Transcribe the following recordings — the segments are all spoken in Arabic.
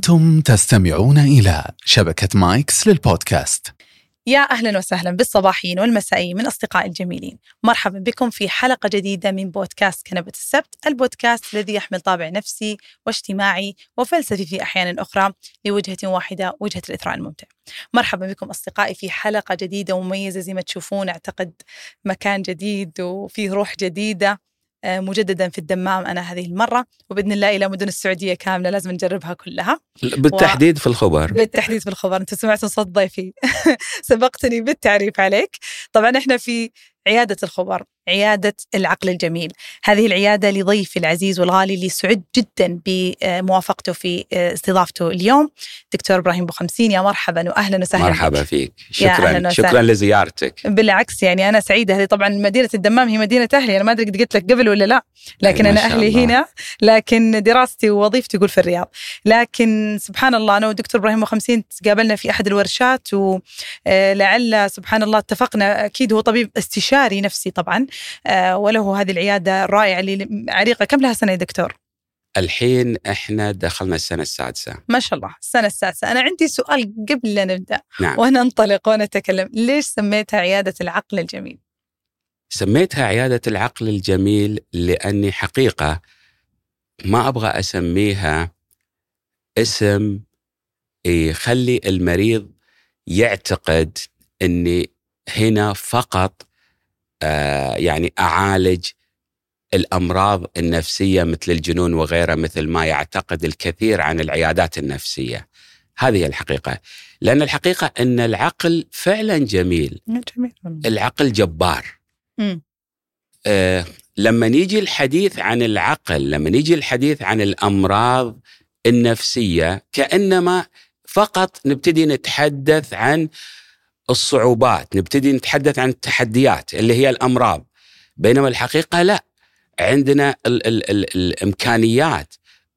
أنتم تستمعون إلى شبكة مايكس للبودكاست. يا أهلا وسهلا بالصباحيين والمسائيين من أصدقائي الجميلين. مرحبا بكم في حلقة جديدة من بودكاست كنبة السبت البودكاست الذي يحمل طابع نفسي واجتماعي وفلسفي في أحيان أخرى لوجهة واحدة وجهة الإثراء الممتع. مرحبا بكم أصدقائي في حلقة جديدة ومميزة زي ما تشوفون أعتقد مكان جديد وفيه روح جديدة. مجددا في الدمام أنا هذه المرة وبإذن الله إلى مدن السعودية كاملة لازم نجربها كلها. بالتحديد و... في الخبر. بالتحديد في الخبر. أنت سمعتوا صوت ضيفي. سبقتني بالتعريف عليك. طبعا إحنا في عيادة الخبر. عيادة العقل الجميل. هذه العيادة لضيفي العزيز والغالي اللي سعد جدا بموافقته في استضافته اليوم. دكتور إبراهيم بوخمسين يا مرحبا وأهلا وسهلا مرحبا فيك. شكرا شكرا لزيارتك. بالعكس يعني أنا سعيدة. هذه طبعا مدينة الدمام هي مدينة أهلي. أنا ما أدري قلت لك قبل ولا لا لكن أنا أهلي الله. هنا. لكن دراستي ووظيفتي يقول في الرياض. لكن سبحان الله أنا والدكتور إبراهيم بوخمسين تقابلنا في أحد الورشات ولعل سبحان الله اتفقنا. أكيد هو طبيب استشاري نفسي طبعا. آه، وله هذه العيادة الرائعة اللي عريقة كم لها سنة يا دكتور؟ الحين إحنا دخلنا السنة السادسة ما شاء الله السنة السادسة أنا عندي سؤال قبل لا نبدأ نعم. وننطلق ونتكلم ليش سميتها عيادة العقل الجميل؟ سميتها عيادة العقل الجميل لأني حقيقة ما أبغى أسميها اسم يخلي المريض يعتقد أني هنا فقط آه، يعني أعالج الأمراض النفسية مثل الجنون وغيرها مثل ما يعتقد الكثير عن العيادات النفسية. هذه الحقيقة، لأن الحقيقة أن العقل فعلا جميل. جميل العقل جبار. آه لما نيجي الحديث عن العقل، لما نيجي الحديث عن الأمراض النفسية كأنما فقط نبتدي نتحدث عن الصعوبات نبتدي نتحدث عن التحديات اللي هي الأمراض. بينما الحقيقة لا. عندنا ال ال ال الإمكانيات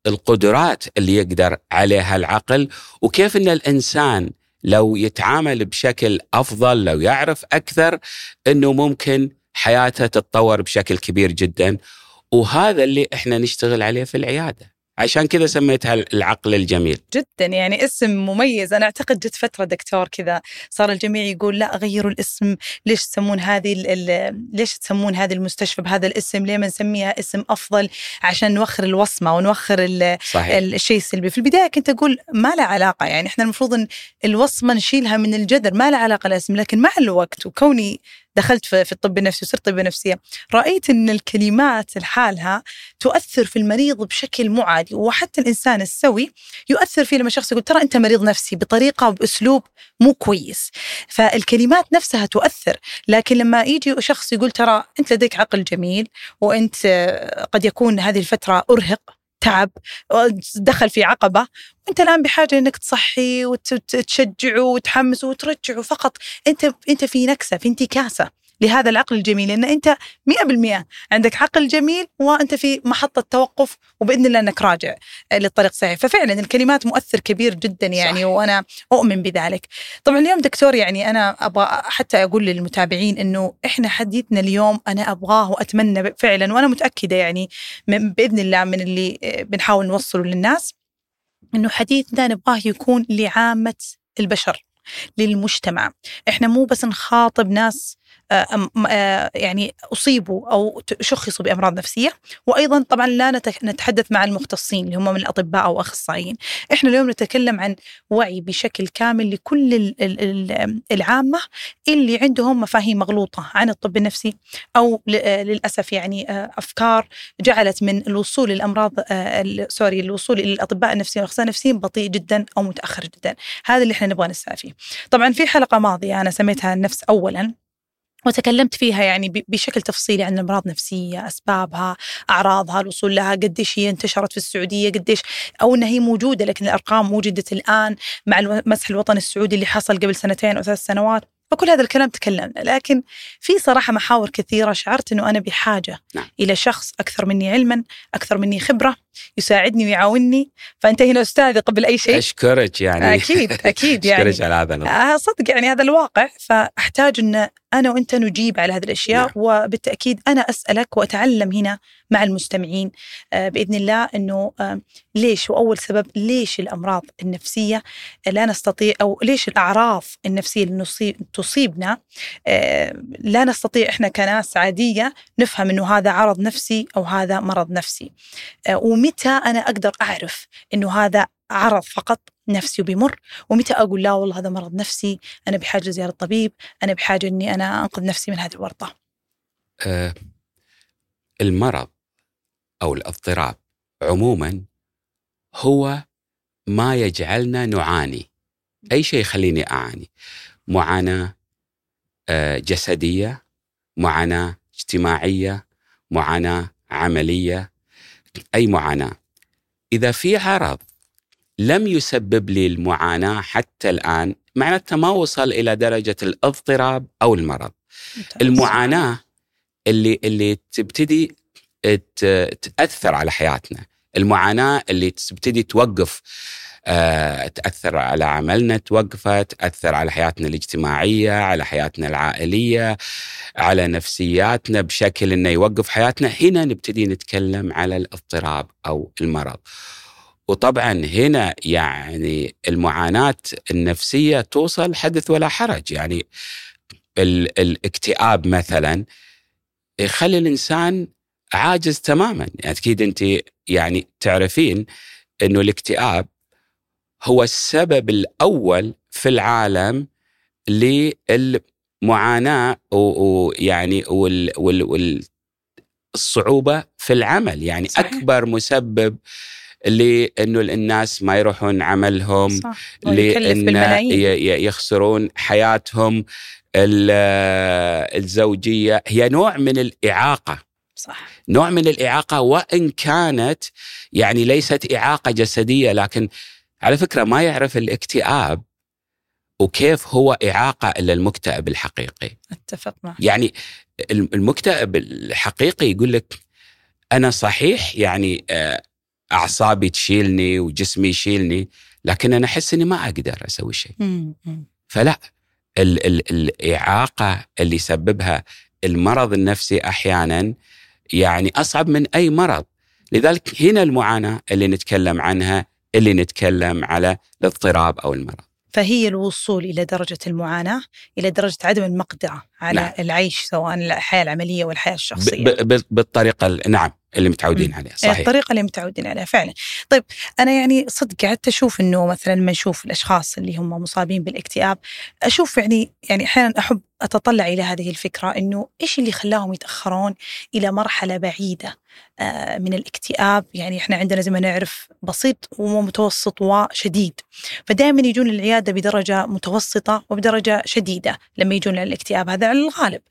القدرات اللي يقدر عليها العقل. وكيف إن الإنسان لو يتعامل بشكل أفضل لو يعرف أكثر إنه ممكن حياته تتطور بشكل كبير جدا. وهذا اللي إحنا نشتغل عليه في العيادة. عشان كذا سميتها العقل الجميل. جدا يعني اسم مميز. أنا أعتقد جت فترة دكتور كذا صار الجميع يقول لا غيروا الاسم. ليش تسمون هذه ليش تسمون هذه المستشفى بهذا الاسم؟ ليه ما نسميها اسم أفضل؟ عشان نوخر الوصمة ونوخر. الشيء السلبي. في البداية كنت أقول ما له علاقة يعني إحنا المفروض إن الوصمة نشيلها من الجذر ما له علاقة الاسم لكن مع الوقت وكوني دخلت في الطب النفسي وصرت طب نفسية رأيت أن الكلمات لحالها تؤثر في المريض بشكل مو عادي وحتى الإنسان السوي يؤثر فيه لما شخص يقول ترى أنت مريض نفسي بطريقة وبأسلوب مو كويس. فالكلمات نفسها تؤثر لكن لما يجي شخص يقول ترى أنت لديك عقل جميل وأنت قد يكون هذه الفترة أرهق تعب دخل في عقبة. وأنت الآن بحاجة إنك تصحي وتشجعه وتحمسه وترجعه. فقط أنت أنت في نكسة في انتكاسة. لهذا العقل الجميل. لأن أنت 100% عندك عقل جميل وأنت في محطة توقف وبإذن الله أنك راجع للطريق الصحيح ففعلا الكلمات مؤثر كبير جدا يعني صح. وأنا أؤمن بذلك. طبعا اليوم دكتور يعني أنا أبغى حتى أقول للمتابعين إنه إحنا حديثنا اليوم أنا أبغاه وأتمنى فعلا وأنا متأكدة يعني بإذن الله من اللي بنحاول نوصله للناس إنه حديثنا نبغاه يكون لعامة البشر للمجتمع. إحنا مو بس نخاطب ناس يعني أصيبوا أو شخصوا بأمراض نفسية. وأيضا طبعا لا نتحدث مع المختصين اللي هم من الأطباء أو أخصائيين. إحنا اليوم نتكلم عن وعي بشكل كامل لكل العامة اللي عندهم مفاهيم مغلوطة عن الطب النفسي أو آه، للأسف يعني أفكار جعلت من الوصول للأمراض سوري الوصول إلى الأطباء النفسيين والأخصائيين النفسيين بطيء جدا أو متأخر جدا. هذا اللي إحنا نبغى نسعى فيه طبعا في حلقة ماضية أنا سميتها النفس أولا. وتكلمت فيها يعني بشكل تفصيلي عن الامراض النفسيه، أسبابها، أعراضها، الوصول لها، قديش هي انتشرت في السعودية، قديش أو إنها هي موجودة لكن الأرقام وجدت الآن مع المسح الوطني السعودي اللي حصل قبل سنتين أو ثلاث سنوات، فكل هذا الكلام تكلمنا، لكن في صراحة محاور كثيرة شعرت إنه أنا بحاجة نعم. إلى شخص أكثر مني علما، أكثر مني خبرة، يساعدني ويعاونني. فانت هنا أستاذي قبل أي شيء. أشكرك يعني. أكيد أكيد يعني. أشكرك على هذا. آه، صدق يعني هذا الواقع. فأحتاج إن أنا وأنت نجيب على هذه الأشياء نعم. وبالتأكيد أنا أسألك وأتعلم هنا مع المستمعين. آه، بإذن الله إنه آه، ليش وأول سبب ليش الأمراض النفسية لا نستطيع أو ليش الاعراض النفسية اللي تصيبنا آه، لا نستطيع إحنا كناس عادية نفهم إنه هذا عرض نفسي أو هذا مرض نفسي. آه، ومتى أنا أقدر أعرف إنه هذا عرض فقط نفسي وبيمر ومتى أقول لا والله هذا مرض نفسي أنا بحاجة لزيارة طبيب أنا بحاجة إني أنا أنقذ نفسي من هذه الورطة؟ آه، المرض أو الاضطراب عموما هو ما يجعلنا نعاني. أي شيء يخليني أعاني؟ معاناة آه، جسدية معاناة اجتماعية معاناة عملية أي معاناة. إذا في عرض لم يسبب لي المعاناة حتى الآن معناته ما وصل إلى درجة الاضطراب أو المرض. المعاناة اللي اللي تبتدي تأثر على حياتنا. المعاناة اللي تبتدي توقف آه، تأثر على عملنا توقفه تأثر على حياتنا الاجتماعية على حياتنا العائلية على نفسياتنا بشكل إنه يوقف حياتنا. هنا نبتدي نتكلم على الاضطراب أو المرض. وطبعا هنا يعني المعاناة النفسية توصل حدث ولا حرج. يعني ال- الاكتئاب مثلا يخلي الإنسان عاجز تماما. يعني أكيد أنت يعني تعرفين إنه الاكتئاب هو السبب الأول في العالم للمعاناة ويعني وال وال وال الصعوبة في العمل. يعني صحيح. أكبر مسبب لأنه الناس ما يروحون عملهم صح. لأن يخسرون حياتهم. ال- الزوجية هي نوع من الإعاقة. صح. نوع من الإعاقة وإن كانت يعني ليست إعاقة جسدية لكن على فكرة ما يعرف الاكتئاب وكيف هو إعاقة إلا المكتئب الحقيقي. أتفق معك. يعني الم- المكتئب الحقيقي يقول لك أنا صحيح يعني آه، أعصابي تشيلني وجسمي يشيلني لكن أنا أحس إني ما أقدر أسوي شيء. فلا ال ال الإعاقة اللي يسببها المرض النفسي أحيانا يعني أصعب من أي مرض. لذلك هنا المعاناة اللي نتكلم عنها اللي نتكلم على الاضطراب أو المرض فهي الوصول إلى درجة المعاناة إلى درجة عدم المقدرة على نعم. العيش سواء الحياة العملية والحياة الشخصية ب ب بالطريقة ال- نعم اللي متعودين. عليها صحيح الطريقة اللي متعودين عليها فعلا طيب أنا يعني صدق قعدت أشوف أنه مثلا لما نشوف الأشخاص اللي هم مصابين بالاكتئاب أشوف يعني يعني أحيانا أحب أتطلع إلى هذه الفكرة أنه إيش اللي خلاهم يتأخرون إلى مرحلة بعيدة؟ آه، من الاكتئاب يعني إحنا عندنا زي ما نعرف بسيط ومتوسط وشديد. فدائما يجون العيادة بدرجة متوسطة وبدرجة شديدة لما يجون للاكتئاب هذا على الغالب.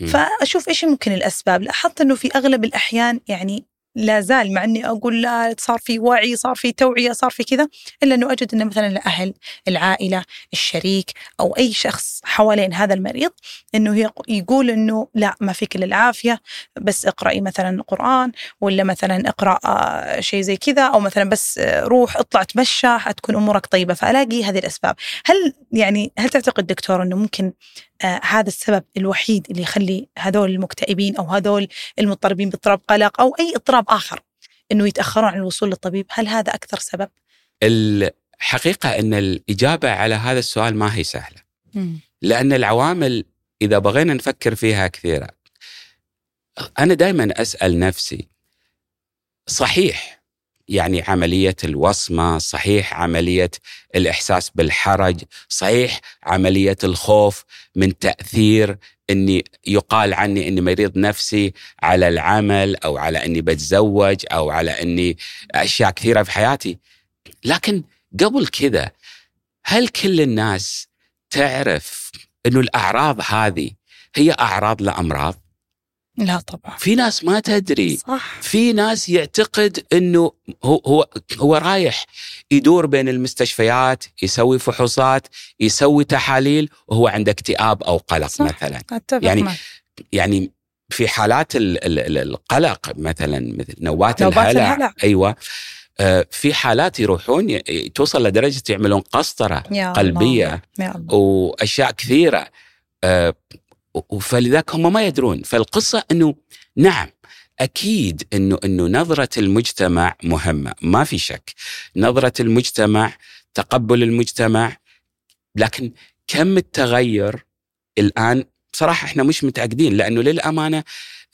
مم. فأشوف إيش ممكن الأسباب؟ لاحظت إنه في أغلب الأحيان يعني لا زال مع إني أقول لا صار في وعي صار في توعية صار في كذا إلا إنه أجد انه مثلا الأهل العائلة الشريك أو أي شخص حوالين هذا المريض إنه يق- يقول إنه لا ما فيك إلا العافية بس اقرأي مثلا قرآن ولا مثلا اقرأ آه، شيء زي كذا أو مثلا بس آه، روح اطلع تمشى حتكون أمورك طيبة فألاقي هذه الأسباب. هل يعني هل تعتقد دكتور إنه ممكن آه هذا السبب الوحيد اللي يخلي هذول المكتئبين أو هذول المضطربين باضطراب قلق أو أي اضطراب آخر إنه يتأخرون عن الوصول للطبيب، هل هذا أكثر سبب؟ الحقيقة أن الإجابة على هذا السؤال ما هي سهلة. لأن العوامل إذا بغينا نفكر فيها كثيرة أنا دائما أسأل نفسي صحيح يعني عملية الوصمة صحيح عملية الإحساس بالحرج صحيح عملية الخوف من تأثير إني يقال عني إني مريض نفسي على العمل أو على إني بتزوج أو على إني أشياء كثيرة في حياتي لكن قبل كذا هل كل الناس تعرف إنه الأعراض هذه هي أعراض لأمراض؟ لا طبعا في ناس ما تدري صح في ناس يعتقد إنه هو هو هو رايح يدور بين المستشفيات يسوي فحوصات يسوي تحاليل وهو عنده اكتئاب أو قلق صح. مثلا أتفق يعني معك. يعني في حالات ال- ال- ال- القلق مثلا مثل نوبات, نوبات الهلع, الهلع. أيوه آه، في حالات يروحون توصل لدرجة يعملون قسطرة يا قلبية الله. يا الله وأشياء كثيرة آه، فلذلك هم ما يدرون. فالقصة إنه نعم أكيد إنه إنه نظرة المجتمع مهمة ما في شك. نظرة المجتمع تقبل المجتمع لكن كم التغير الآن؟ بصراحة إحنا مش متاكدين لأنه للأمانة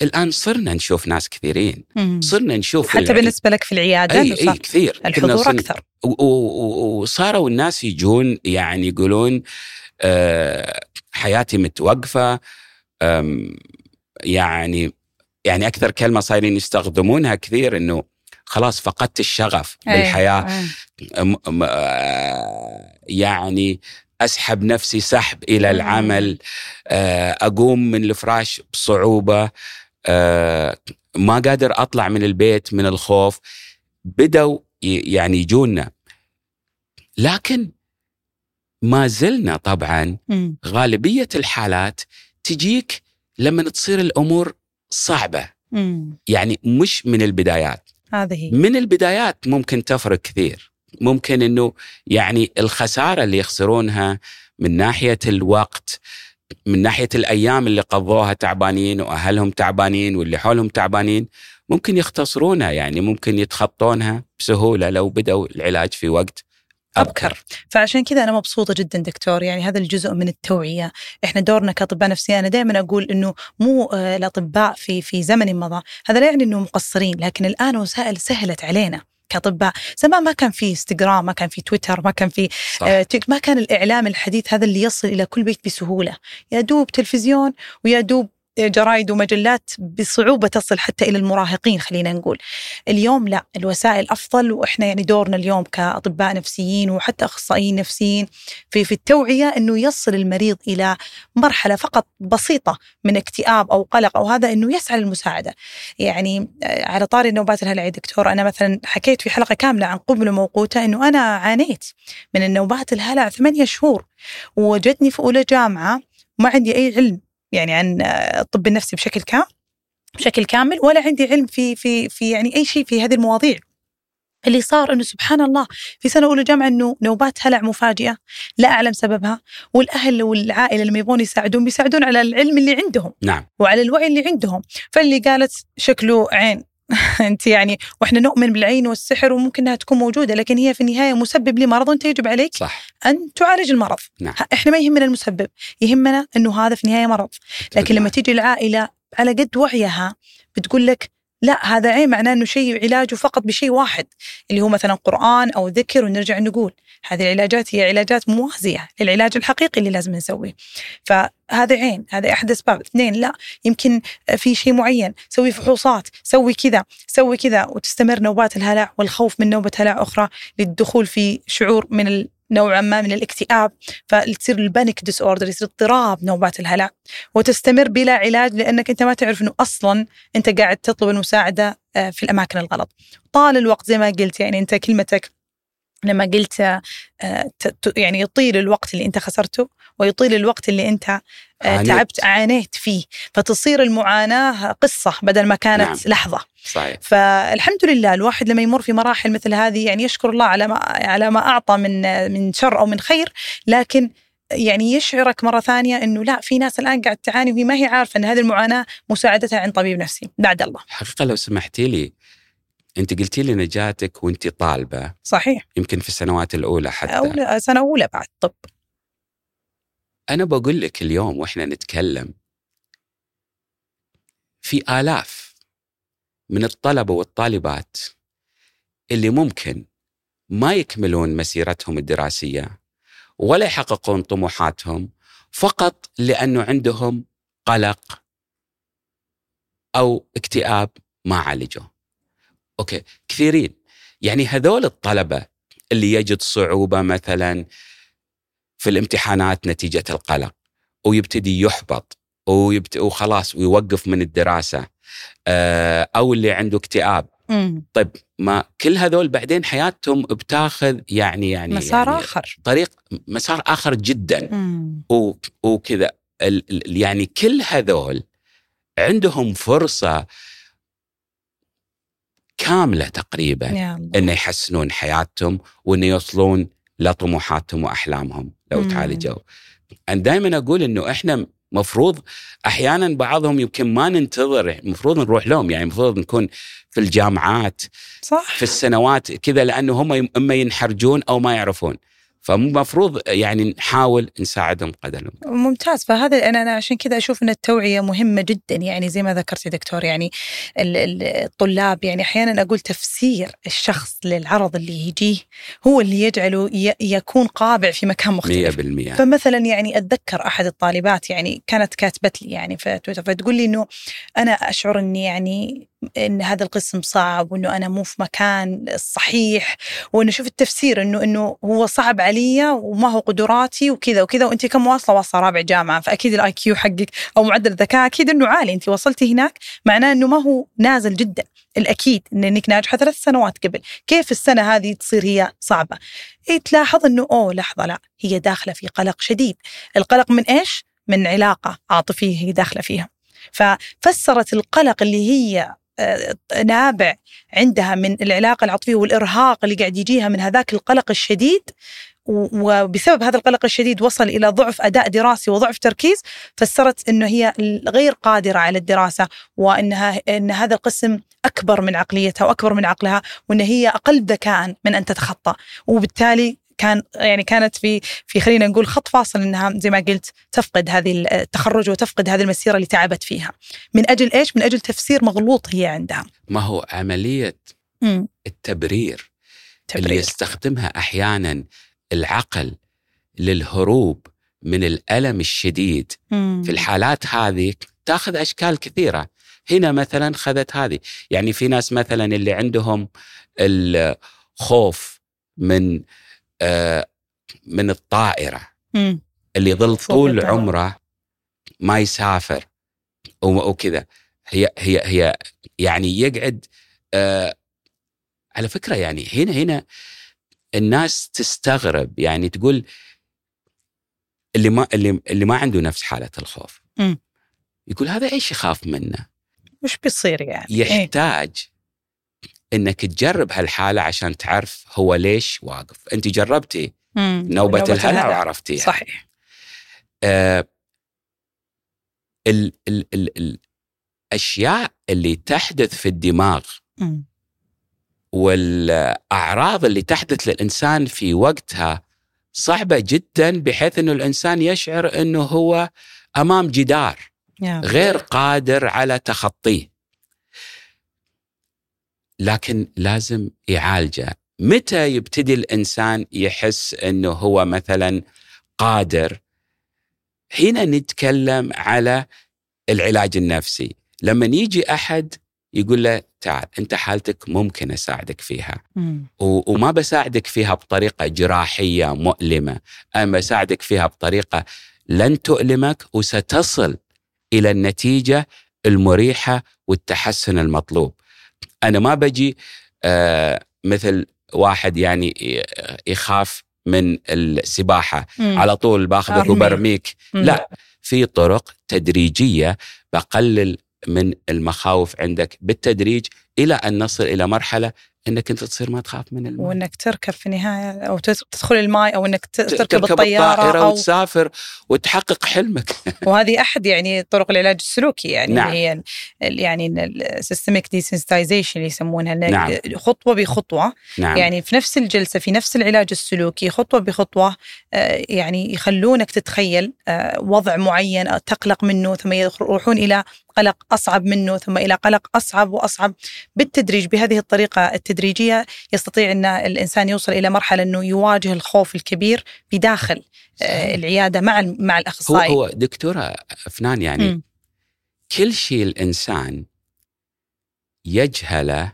الآن صرنا نشوف ناس كثيرين. صرنا نشوف حتى بالنسبة لك في العيادة إي صار كثير. الحضور أكثر. وصاروا الناس يجون يعني يقولون حياتي متوقفة يعني يعني أكثر كلمة صايرين يستخدمونها كثير إنه خلاص فقدت الشغف إيه، بالحياة إيه. م- آه، يعني أسحب نفسي سحب إلى مم. العمل آه، أقوم من الفراش بصعوبة آه، ما قادر أطلع من البيت من الخوف بدوا يعني يجونا لكن ما زلنا طبعا مم. غالبية الحالات تجيك لما تصير الأمور صعبة. مم. يعني مش من البدايات. هذه من البدايات ممكن تفرق كثير. ممكن إنه يعني الخسارة اللي يخسرونها من ناحية الوقت من ناحية الأيام اللي قضوها تعبانين وأهلهم تعبانين واللي حولهم تعبانين ممكن يختصرونها. يعني ممكن يتخطونها بسهولة لو بدأوا العلاج في وقت أبكر. أبكر. فعشان كذا أنا مبسوطة جدا دكتور يعني هذا الجزء من التوعية. إحنا دورنا كأطباء نفسيين أنا دائما أقول إنه مو آه، الأطباء في في زمن مضى. هذا لا يعني إنه مقصرين لكن الآن وسائل سهلت علينا كأطباء. زمان ما كان في انستغرام ما كان في تويتر ما كان في آه، ما كان الإعلام الحديث هذا اللي يصل إلى كل بيت بسهولة. يا دوب تلفزيون ويا دوب جرايد ومجلات بصعوبة تصل حتى إلى المراهقين خلينا نقول. اليوم لا الوسائل أفضل وإحنا يعني دورنا اليوم كأطباء نفسيين وحتى أخصائيين نفسيين في, في التوعية أنه يصل المريض إلى مرحلة فقط بسيطة من اكتئاب أو قلق أو هذا أنه يسعى للمساعدة. يعني آه، على طاري النوبات الهلع يا دكتور أنا مثلا حكيت في حلقة كاملة عن قبل موقوتة أنه أنا عانيت من النوبات الهلع ثمانية شهور وجدني في أولى جامعة ما عندي أي علم. يعني عن الطب النفسي بشكل كامل بشكل كامل ولا عندي علم في في في يعني أي شيء في هذه المواضيع. اللي صار إنه سبحان الله في سنة أولى جامعة إنه نوبات هلع مفاجئة لا أعلم سببها والأهل والعائلة لما يبغون يساعدون بيساعدون على العلم اللي عندهم. نعم. وعلى الوعي اللي عندهم. فاللي قالت شكله عين انت يعني وإحنا نؤمن بالعين والسحر وممكن إنها تكون موجودة لكن هي في النهاية مسبب لمرض وانت يجب عليك صح. أن تعالج المرض. نعم. إحنا ما يهمنا المسبب يهمنا إنه هذا في النهاية مرض. لكن لما تيجي العائلة على قد وعيها بتقول لك لا هذا عين معناه إنه شيء علاجه فقط بشيء واحد اللي هو مثلا قرآن أو ذكر ونرجع نقول هذه العلاجات هي علاجات موازيه للعلاج الحقيقي اللي لازم نسويه. فهذا عين هذا احد اسباب اثنين لا يمكن في شيء معين. سوي فحوصات سوي كذا سوي كذا. وتستمر نوبات الهلع والخوف من نوبة هلع أخرى للدخول في شعور من نوعا ما من الاكتئاب. فتصير ال panic disorder يصير اضطراب نوبات الهلع وتستمر بلا علاج لأنك أنت ما تعرف إنه أصلا أنت قاعد تطلب المساعدة آه، في الأماكن الغلط. طال الوقت زي ما قلت يعني أنت كلمتك لما قلت آه، يعني يطيل الوقت اللي انت خسرته ويطيل الوقت اللي انت آه، عانيت. تعبت عانيت فيه. فتصير المعاناة قصة بدل ما كانت نعم. لحظة. صحيح. فالحمد لله الواحد لما يمر في مراحل مثل هذه يعني يشكر الله على ما على ما أعطى من من شر أو من خير لكن يعني يشعرك مرة ثانية إنه لا في ناس الآن قاعد تعاني وهي ما هي عارفة إن هذه المعاناة مساعدتها عند طبيب نفسي. بعد الله. حقيقة لو سمحتي لي انت قلتي لي نجاتك وانت طالبة. صحيح. يمكن في السنوات الأولى حتى. أولى سنة أولى بعد طب. أنا بقول لك اليوم وإحنا نتكلم في آلاف من الطلبة والطالبات اللي ممكن ما يكملون مسيرتهم الدراسية ولا يحققون طموحاتهم فقط لأنه عندهم قلق أو اكتئاب ما عالجوه أوكي كثيرين يعني هذول الطلبة اللي يجد صعوبة مثلا في الامتحانات نتيجة القلق ويبتدي يحبط ويبت... وخلاص ويوقف من الدراسة آه، أو اللي عنده اكتئاب مم. طيب ما كل هذول بعدين حياتهم بتاخذ يعني يعني مسار يعني آخر طريق مسار آخر جدا مم. و- وكذا يعني كل هذول عندهم فرصة كاملة تقريبا الله. إنه يحسنون حياتهم وان يوصلون لطموحاتهم وأحلامهم لو مم. تعالجوا. أنا دائما أقول إنه إحنا مفروض أحيانا بعضهم يمكن ما ننتظر المفروض نروح لهم يعني المفروض نكون في الجامعات صح في السنوات كذا لأنه هم إما ينحرجون أو ما يعرفون فمفروض يعني نحاول نساعدهم قدر. ممتاز. فهذا أنا أنا عشان كذا أشوف إن التوعية مهمة جدا. يعني زي ما ذكرت يا دكتور يعني ال- ال- الطلاب يعني أحيانا أقول تفسير الشخص للعرض اللي يجيه هو اللي يجعله يكون قابع في مكان مختلف. 100% فمثلا يعني أتذكر أحد الطالبات يعني كانت كاتبت لي يعني في تويتر فتقول لي إنه أنا أشعر إني يعني إن هذا القسم صعب وإنه أنا مو في مكان الصحيح وإنه شوف التفسير إنه إنه هو صعب علي وما هو قدراتي وكذا وكذا وأنت كم واصلة؟ واصلة رابع جامعة فأكيد ال IQ حقك أو معدل الذكاء أكيد إنه عالي أنت وصلتي هناك معناه إنه ما هو نازل جدا. الأكيد إن إنك ناجحة ثلاث سنوات قبل. كيف السنة هذه تصير هي صعبة؟ إيه تلاحظ إنه أوه لحظة لا هي داخلة في قلق شديد. القلق من إيش؟ من علاقة عاطفية هي داخلة فيها. ففسرت القلق اللي هي نابع عندها من العلاقة العاطفية والإرهاق اللي قاعد يجيها من هذاك القلق الشديد وبسبب هذا القلق الشديد وصل إلى ضعف أداء دراسي وضعف تركيز فسرت إنه هي غير قادرة على الدراسة وإنها إن هذا القسم أكبر من عقليتها وأكبر من عقلها وإن هي أقل ذكاء من أن تتخطى وبالتالي كان يعني كانت في في خلينا نقول خط فاصل إنها زي ما قلت تفقد هذه التخرج وتفقد هذه المسيرة اللي تعبت فيها من أجل إيش؟ من أجل تفسير مغلوط هي عندها. ما هو عملية امم التبرير اللي تبرير يستخدمها أحيانا العقل للهروب من الألم الشديد مم. في الحالات هذه تأخذ أشكال كثيرة هنا مثلا خذت هذه يعني في ناس مثلا اللي عندهم الخوف من من الطائرة مم. اللي فوق طول. عمره ما يسافر وكذا هي هي هي يعني يقعد آه على فكرة يعني هنا هنا الناس تستغرب يعني تقول اللي ما اللي اللي ما عنده نفس حالة الخوف. يقول هذا إيش يخاف منه؟ وش بيصير يعني؟ إيه. إنك تجرب هالحالة عشان تعرف هو ليش واقف، أنت جربتي مم. نوبة الهلع وعرفتيها صحيح آه، ال ال ال الأشياء اللي تحدث في الدماغ مم. والأعراض اللي تحدث للإنسان في وقتها صعبة جدا بحيث إنه الإنسان يشعر إنه هو أمام جدار يا. غير قادر على تخطيه. لكن لازم يعالجه. متى يبتدي الإنسان يحس إنه هو مثلا قادر؟ هنا نتكلم على العلاج النفسي. لما يجي أحد يقول له تعال أنت حالتك ممكن أساعدك فيها. مم. وما بساعدك فيها بطريقة جراحية مؤلمة، أنا بساعدك فيها بطريقة لن تؤلمك وستصل إلى النتيجة المريحة والتحسن المطلوب. أنا ما بجي آه مثل واحد يعني ي- يخاف من السباحة مم. على طول باخذك. وبرميك مم. لا في طرق تدريجية بقلل من المخاوف عندك بالتدريج إلى أن نصل إلى مرحلة إنك أنت تصير ما تخاف من الماء وإنك تركب في النهايه أو تد- تدخل الماء أو إنك تركب, تركب الطيارة أو وتسافر وتحقق حلمك وهذه أحد يعني طرق العلاج السلوكي يعني نعم. هي يعني ال systematic desensitization اللي يسمونها نعم. خطوة بخطوة نعم يعني في نفس الجلسة في نفس العلاج السلوكي خطوة بخطوة آه، يعني يخلونك تتخيل آه، وضع معين أو تقلق منه ثم يروحون إلى قلق أصعب منه ثم إلى قلق أصعب وأصعب بالتدريج بهذه الطريقة التدريجية يستطيع إن الإنسان يوصل إلى مرحلة إنه يواجه الخوف الكبير بداخل آه، العيادة مع مع هو الاخصائي هو دكتورة أفنان يعني مم. كل شيء الإنسان يجهله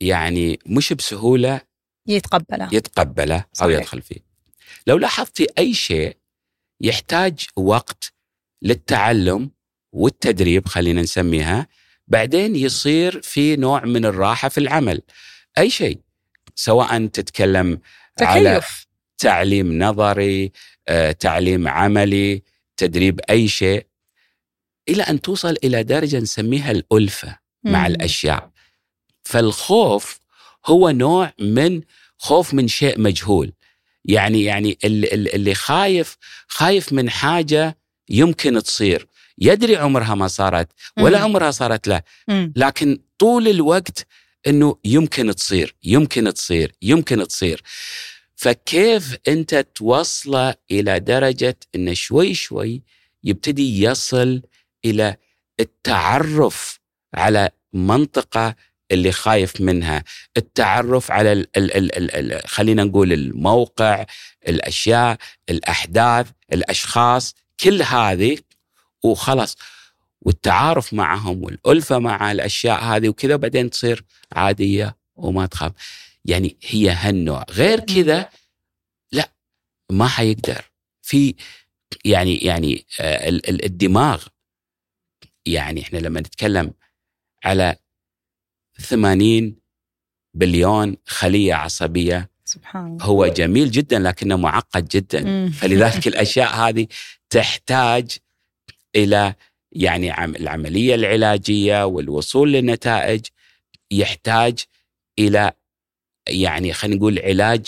يعني مش بسهولة يتقبله يتقبله أو صحيح. يدخل فيه. لو لاحظتي أي شيء يحتاج وقت للتعلم والتدريب خلينا نسميها بعدين يصير في نوع من الراحة في العمل. أي شيء سواء تتكلم على تكيف تعليم نظري، آه، تعليم عملي، تدريب أي شيء إلى أن توصل إلى درجة نسميها الألفة مع مم. الأشياء فالخوف هو نوع من خوف من شيء مجهول يعني يعني ال- ال- اللي خايف خايف من حاجة يمكن تصير يدري عمرها ما صارت ولا مم. عمرها صارت له. لكن طول الوقت إنه يمكن تصير يمكن تصير يمكن تصير فكيف أنت توصله إلى درجة انه شوي شوي يبتدي يصل إلى التعرف على منطقة اللي خايف منها التعرف على ال ال ال ال ال خلينا نقول الموقع الأشياء الأحداث الأشخاص كل هذه وخلاص. والتعارف معهم والألفة مع الأشياء هذه وكذا بعدين تصير عادية وما تخاف. يعني هي هالنوع. غير كذا لا ما حيقدر. في يعني يعني آه، ال- ال- الدماغ. يعني إحنا لما نتكلم على 80 بليون خلية عصبية سبحان الله. هو جميل جدا لكنه معقد جدا. فلذلك الأشياء هذه تحتاج إلى يعني عم- العملية العلاجية والوصول لنتائج يحتاج إلى يعني خلينا نقول علاج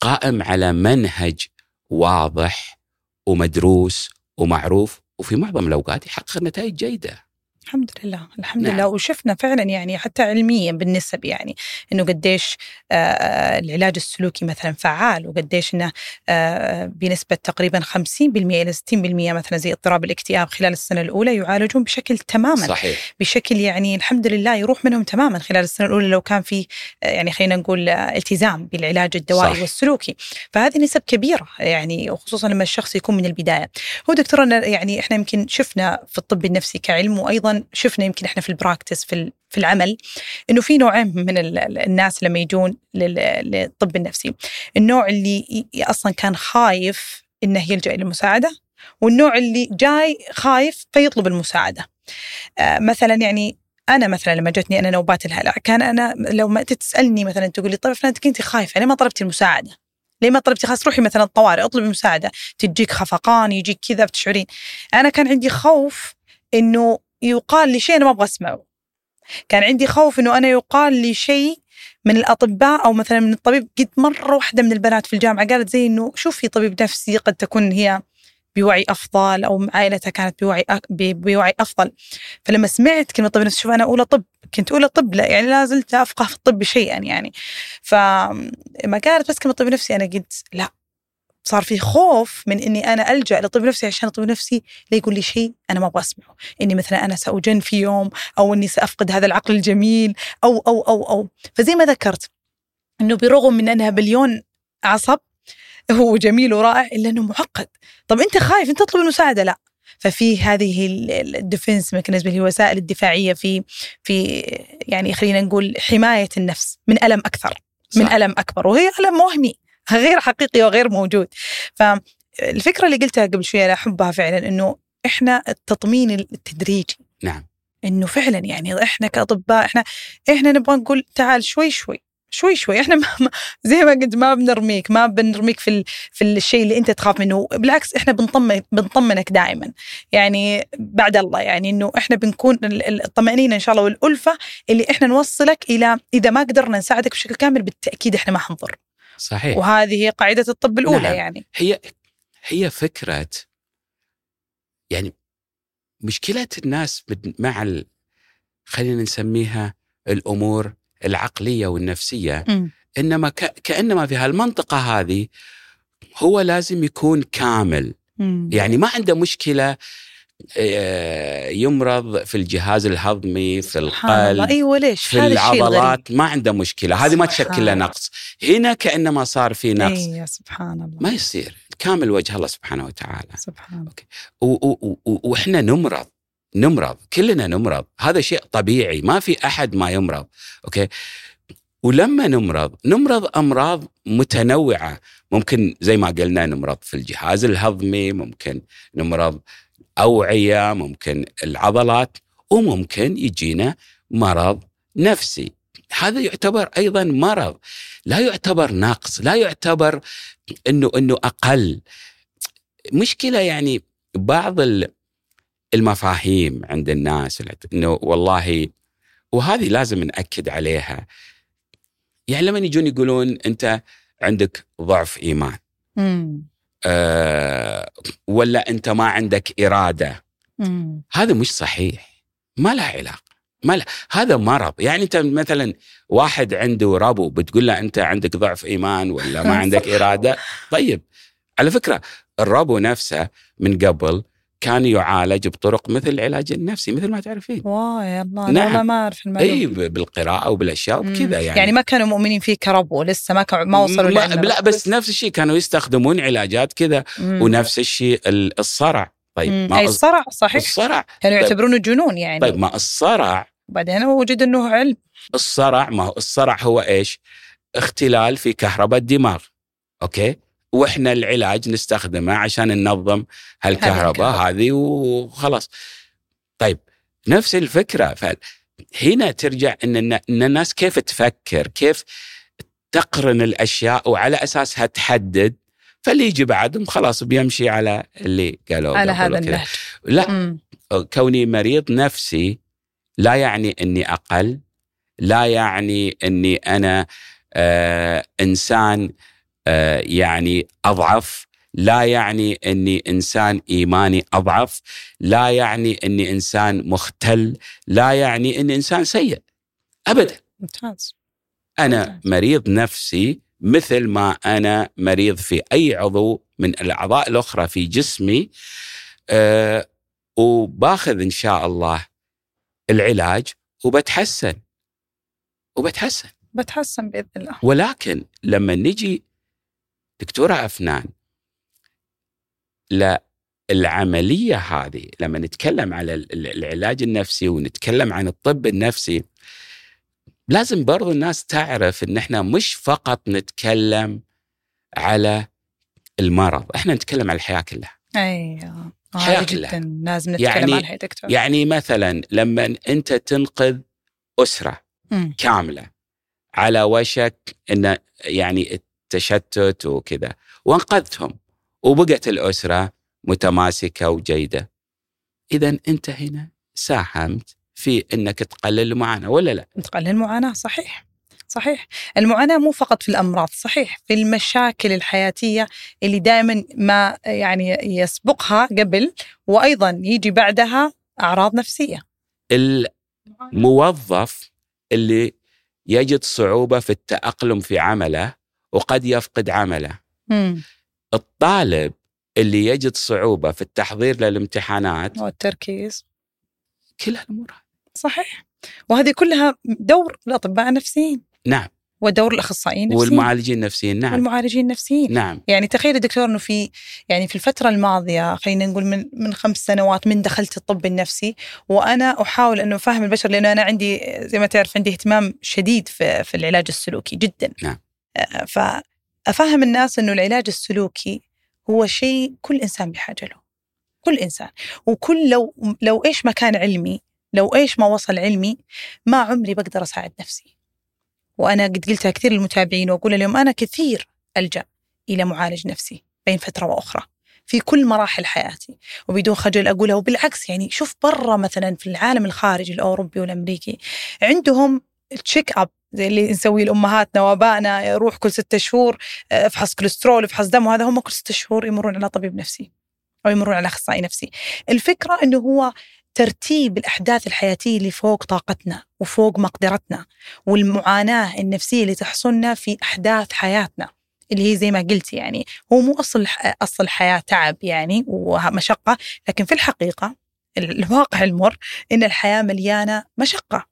قائم على منهج واضح ومدروس ومعروف وفي معظم الأوقات يحقق نتائج جيدة. الحمد لله الحمد نعم. لله. وشفنا فعلا يعني حتى علميا بالنسب يعني إنه قديش آه، آه، العلاج السلوكي مثلا فعال وقديش إنه آه، بنسبة تقريبا 50% إلى 60% مثلا زي اضطراب الاكتئاب خلال السنة الأولى يعالجون بشكل تماما. صحيح. بشكل يعني الحمد لله يروح منهم تماما خلال السنة الأولى لو كان في يعني خلينا نقول التزام بالعلاج الدوائي صح. والسلوكي. فهذه نسب كبيرة يعني وخصوصا لما الشخص يكون من البداية. هو دكتور أنا يعني إحنا يمكن شفنا في الطب النفسي كعلم وأيضا شفنا يمكن إحنا في البراكتس في في العمل إنه في نوعين من ال- ال- الناس لما يجون لل- للطب النفسي. النوع اللي أصلا كان خايف إنه يلجأ إلى المساعدة والنوع اللي جاي خايف فيطلب المساعدة. آه، مثلا يعني أنا مثلا لما جتني أنا نوبات الهلع كان أنا لو ما أنت تسألني مثلا تقول لي طيب فلان كنتي خايفة ليه ما طلبتي المساعدة؟ ليه ما طلبتي خلاص روحي مثلا الطوارئ اطلبي مساعدة تجيك خفقان يجيك كذا بتشعرين. أنا كان عندي خوف إنه يقال لي شيء أنا ما أبغى أسمعه. كان عندي خوف إنه أنا يقال لي شيء من الأطباء أو مثلا من الطبيب. قد مرة واحدة من البنات في الجامعة قالت زي إنه شوفي طبيب نفسي قد تكون هي بوعي أفضل أو عائلتها كانت بوعي بوعي أفضل. فلما سمعت كلمة طب نفسي شوف أنا اولى طب كنت اولى طب لا يعني لا زلت أفقه في الطب شيئا يعني. فما قالت بس كلمة طب نفسي أنا قلت لا. صار في خوف من إني أنا ألجأ لطب نفسي عشان الطب نفسي لا يقول لي شيء أنا ما أبغى أسمعه. إني مثلا أنا ساجن في يوم أو إني سأفقد هذا العقل الجميل أو أو أو أو. فزي ما ذكرت إنه برغم من أنها بليون عصب هو جميل ورائع إلا إنه معقد. طب أنت خايف أنت تطلب المساعدة؟ لا. ففي هذه ال defense mechanism اللي هي وسائل الدفاعية في في يعني خلينا نقول حماية النفس من ألم أكثر من صح. ألم أكبر وهي ألم وهمي. غير حقيقي وغير موجود. فالفكرة اللي قلتها قبل شوية أنا أحبها فعلا إنه إحنا التطمين التدريجي. نعم. إنه فعلا يعني إحنا كأطباء إحنا إحنا نبغى نقول تعال شوي شوي شوي شوي. إحنا ما زي ما قلت ما بنرميك ما بنرميك في ال- في الشيء اللي أنت تخاف منه. بالعكس إحنا بنطمن بنطمنك دائما. يعني بعد الله يعني إنه إحنا بنكون ال- ال- الطمأنينة إن شاء الله والألفة اللي إحنا نوصلك إلى إذا ما قدرنا نساعدك بشكل كامل بالتأكيد إحنا ما حنضر. صحيح وهذه هي قاعدة الطب الأولى نعم. يعني هي هي فكرة يعني مشكله الناس مع ال... خلينا نسميها الأمور العقلية والنفسية مم. إنما ك... كأنما في هالمنطقة هذه هو لازم يكون كامل مم. يعني ما عنده مشكلة آه، يمرض في الجهاز الهضمي في القلب أيوه ليش في العضلات ما عنده مشكلة. هذه ما تشكل له. نقص. هنا كأنما صار في نقص. اي سبحان الله. ما يصير. كامل وجه الله سبحانه وتعالى. سبحان الله وإحنا نمرض. نمرض. كلنا نمرض. هذا شيء طبيعي. ما في أحد ما يمرض. أوكي. ولما نمرض نمرض أمراض متنوعة. ممكن زي ما قلنا نمرض في الجهاز الهضمي ممكن نمرض اوعيه ممكن العضلات وممكن يجينا مرض نفسي. هذا يعتبر أيضا مرض. لا يعتبر نقص لا يعتبر إنه إنه أقل. مشكلة يعني بعض ال المفاهيم عند الناس إنه والله وهذه لازم نأكد عليها. يعني لما يجون يقولون أنت عندك ضعف إيمان. مم. أه ولا أنت ما عندك إرادة. مم. هذا مش صحيح. ما له علاقة. ما له. هذا مرض. يعني أنت مثلا واحد عنده ربو بتقول له أنت عندك ضعف إيمان ولا ما عندك إرادة؟ طيب. على فكرة الربو نفسه من قبل كان يعالج بطرق مثل العلاج النفسي مثل ما تعرفين واو يا الله نعم. والله ما أعرف المعلومة إي بالقراءة وبالأشياء مم. وبكذا يعني يعني ما كانوا مؤمنين فيه كربو لسه ما كانوا ما وصلوا ما لا. بس نفس الشيء كانوا يستخدمون علاجات كذا. ونفس الشيء ال- الصرع طيب. ما أي الص- الصرع صحيح الصرع كانوا طيب. يعتبرونه جنون يعني طيب ما الصرع بعدين وجد إنه علم الصرع ما هو الصرع هو إيش؟ اختلال في كهرباء الدماغ أوكي؟ وإحنا العلاج نستخدمه عشان ننظم هالكهرباء الكهرباء. هذه وخلاص. طيب نفس الفكرة فهنا ترجع إن النا- إن الناس كيف تفكر؟ كيف تقرن الأشياء وعلى أساسها تحدد فاللي يجي بعدهم خلاص بيمشي على اللي قالوا على هذا. النهج لا مم. كوني مريض نفسي لا يعني إني أقل لا يعني إني أنا آه إنسان آه يعني أضعف. لا يعني إني إنسان إيماني أضعف. لا يعني إني إنسان مختل. لا يعني إني إنسان سيء. ابدا. ممتاز. أنا مريض نفسي مثل ما أنا مريض في أي عضو من الأعضاء الأخرى في جسمي. أه وباخذ إن شاء الله العلاج وبتحسن. وبتحسن. بتحسن بإذن الله. ولكن لما نجي دكتورة افنان للعمليه هذه لما نتكلم على ال- ال- العلاج النفسي ونتكلم عن الطب النفسي لازم برضو الناس تعرف إن إحنا مش فقط نتكلم على المرض إحنا نتكلم على الحياة كلها أيوه هذه كلها. لازم نتكلم يعني- عنها دكتور يعني مثلا لما أنت تنقذ أسرة مم. كاملة على وشك إن يعني التشتت وكذا. وأنقذتهم. وبقت الأسرة متماسكة وجيدة. اذا أنت هنا ساهمت في إنك تقلل المعاناة ولا لا؟ تقلل المعاناة صحيح. صحيح. المعاناة مو فقط في الأمراض صحيح. في المشاكل الحياتية اللي دائما ما يعني يسبقها قبل وأيضا يجي بعدها أعراض نفسية. الموظف اللي يجد صعوبة في التأقلم في عمله وقد يفقد عمله. مم. الطالب اللي يجد صعوبة في التحضير للامتحانات والتركيز. كل هالأمور هذه. صحيح. وهذه كلها دور الأطباء النفسيين. نعم. ودور الأخصائيين النفسيين. والمعالجين النفسيين نعم. والمعالجين النفسيين. نعم. يعني تخيل دكتور إنه في يعني في الفترة الماضية خلينا نقول من من خمس سنوات من دخلت الطب النفسي وأنا أحاول إنه افهم البشر لأنه أنا عندي زي ما تعرف عندي اهتمام شديد في في العلاج السلوكي جدا. نعم. فافهم الناس إنه العلاج السلوكي هو شيء كل إنسان بحاجة له. كل إنسان. وكل لو لو إيش ما كان علمي لو إيش ما وصل علمي ما عمري بقدر أساعد نفسي. وأنا قد قلتها كثير للمتابعين وأقول اليوم أنا كثير ألجأ إلى معالج نفسي بين فترة وأخرى في كل مراحل حياتي. وبدون خجل أقولها وبالعكس يعني شوف برا مثلا في العالم الخارجي الأوروبي والأمريكي عندهم التشيك اب زي اللي نسويه لأمهاتنا وآبائنا يروح كل ستة شهور آه، أفحص كوليسترول أفحص دم وهذا هم كل ستة شهور يمرون على طبيب نفسي أو يمرون على أخصائي نفسي. الفكرة إنه هو ترتيب الأحداث الحياتية اللي فوق طاقتنا وفوق مقدرتنا والمعاناة النفسية اللي تحصلنا في أحداث حياتنا اللي هي زي ما قلت يعني هو مو أصل أصل الحياة تعب يعني ومشقة لكن في الحقيقة الواقع المر إن الحياة مليانة مشقة.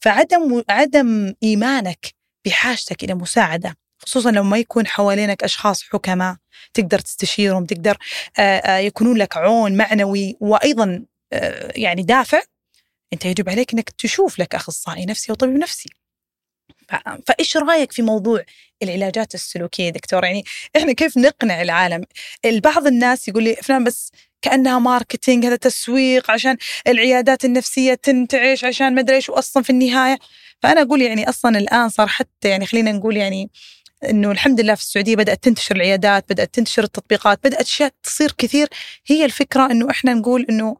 فعدم عدم إيمانك بحاجتك إلى مساعدة خصوصا لو ما يكون حوالينك أشخاص حكماء تقدر تستشيرهم تقدر آه، آه، يكونون لك عون معنوي وأيضا آه، يعني دافع أنت يجب عليك إنك تشوف لك أخصائي نفسي أو طبيب نفسي فإيش رأيك في موضوع العلاجات السلوكية دكتور؟ يعني إحنا كيف نقنع العالم؟ البعض الناس يقول لي فلان بس كأنها ماركتينج هذا تسويق عشان العيادات النفسية تنتعش عشان ما أدري إيش واصلا في النهاية. فأنا أقول يعني أصلا الآن صار حتى يعني خلينا نقول يعني إنه الحمد لله في السعودية بدأت تنتشر العيادات بدأت تنتشر التطبيقات بدأت أشياء تصير كثير. هي الفكرة إنه إحنا نقول إنه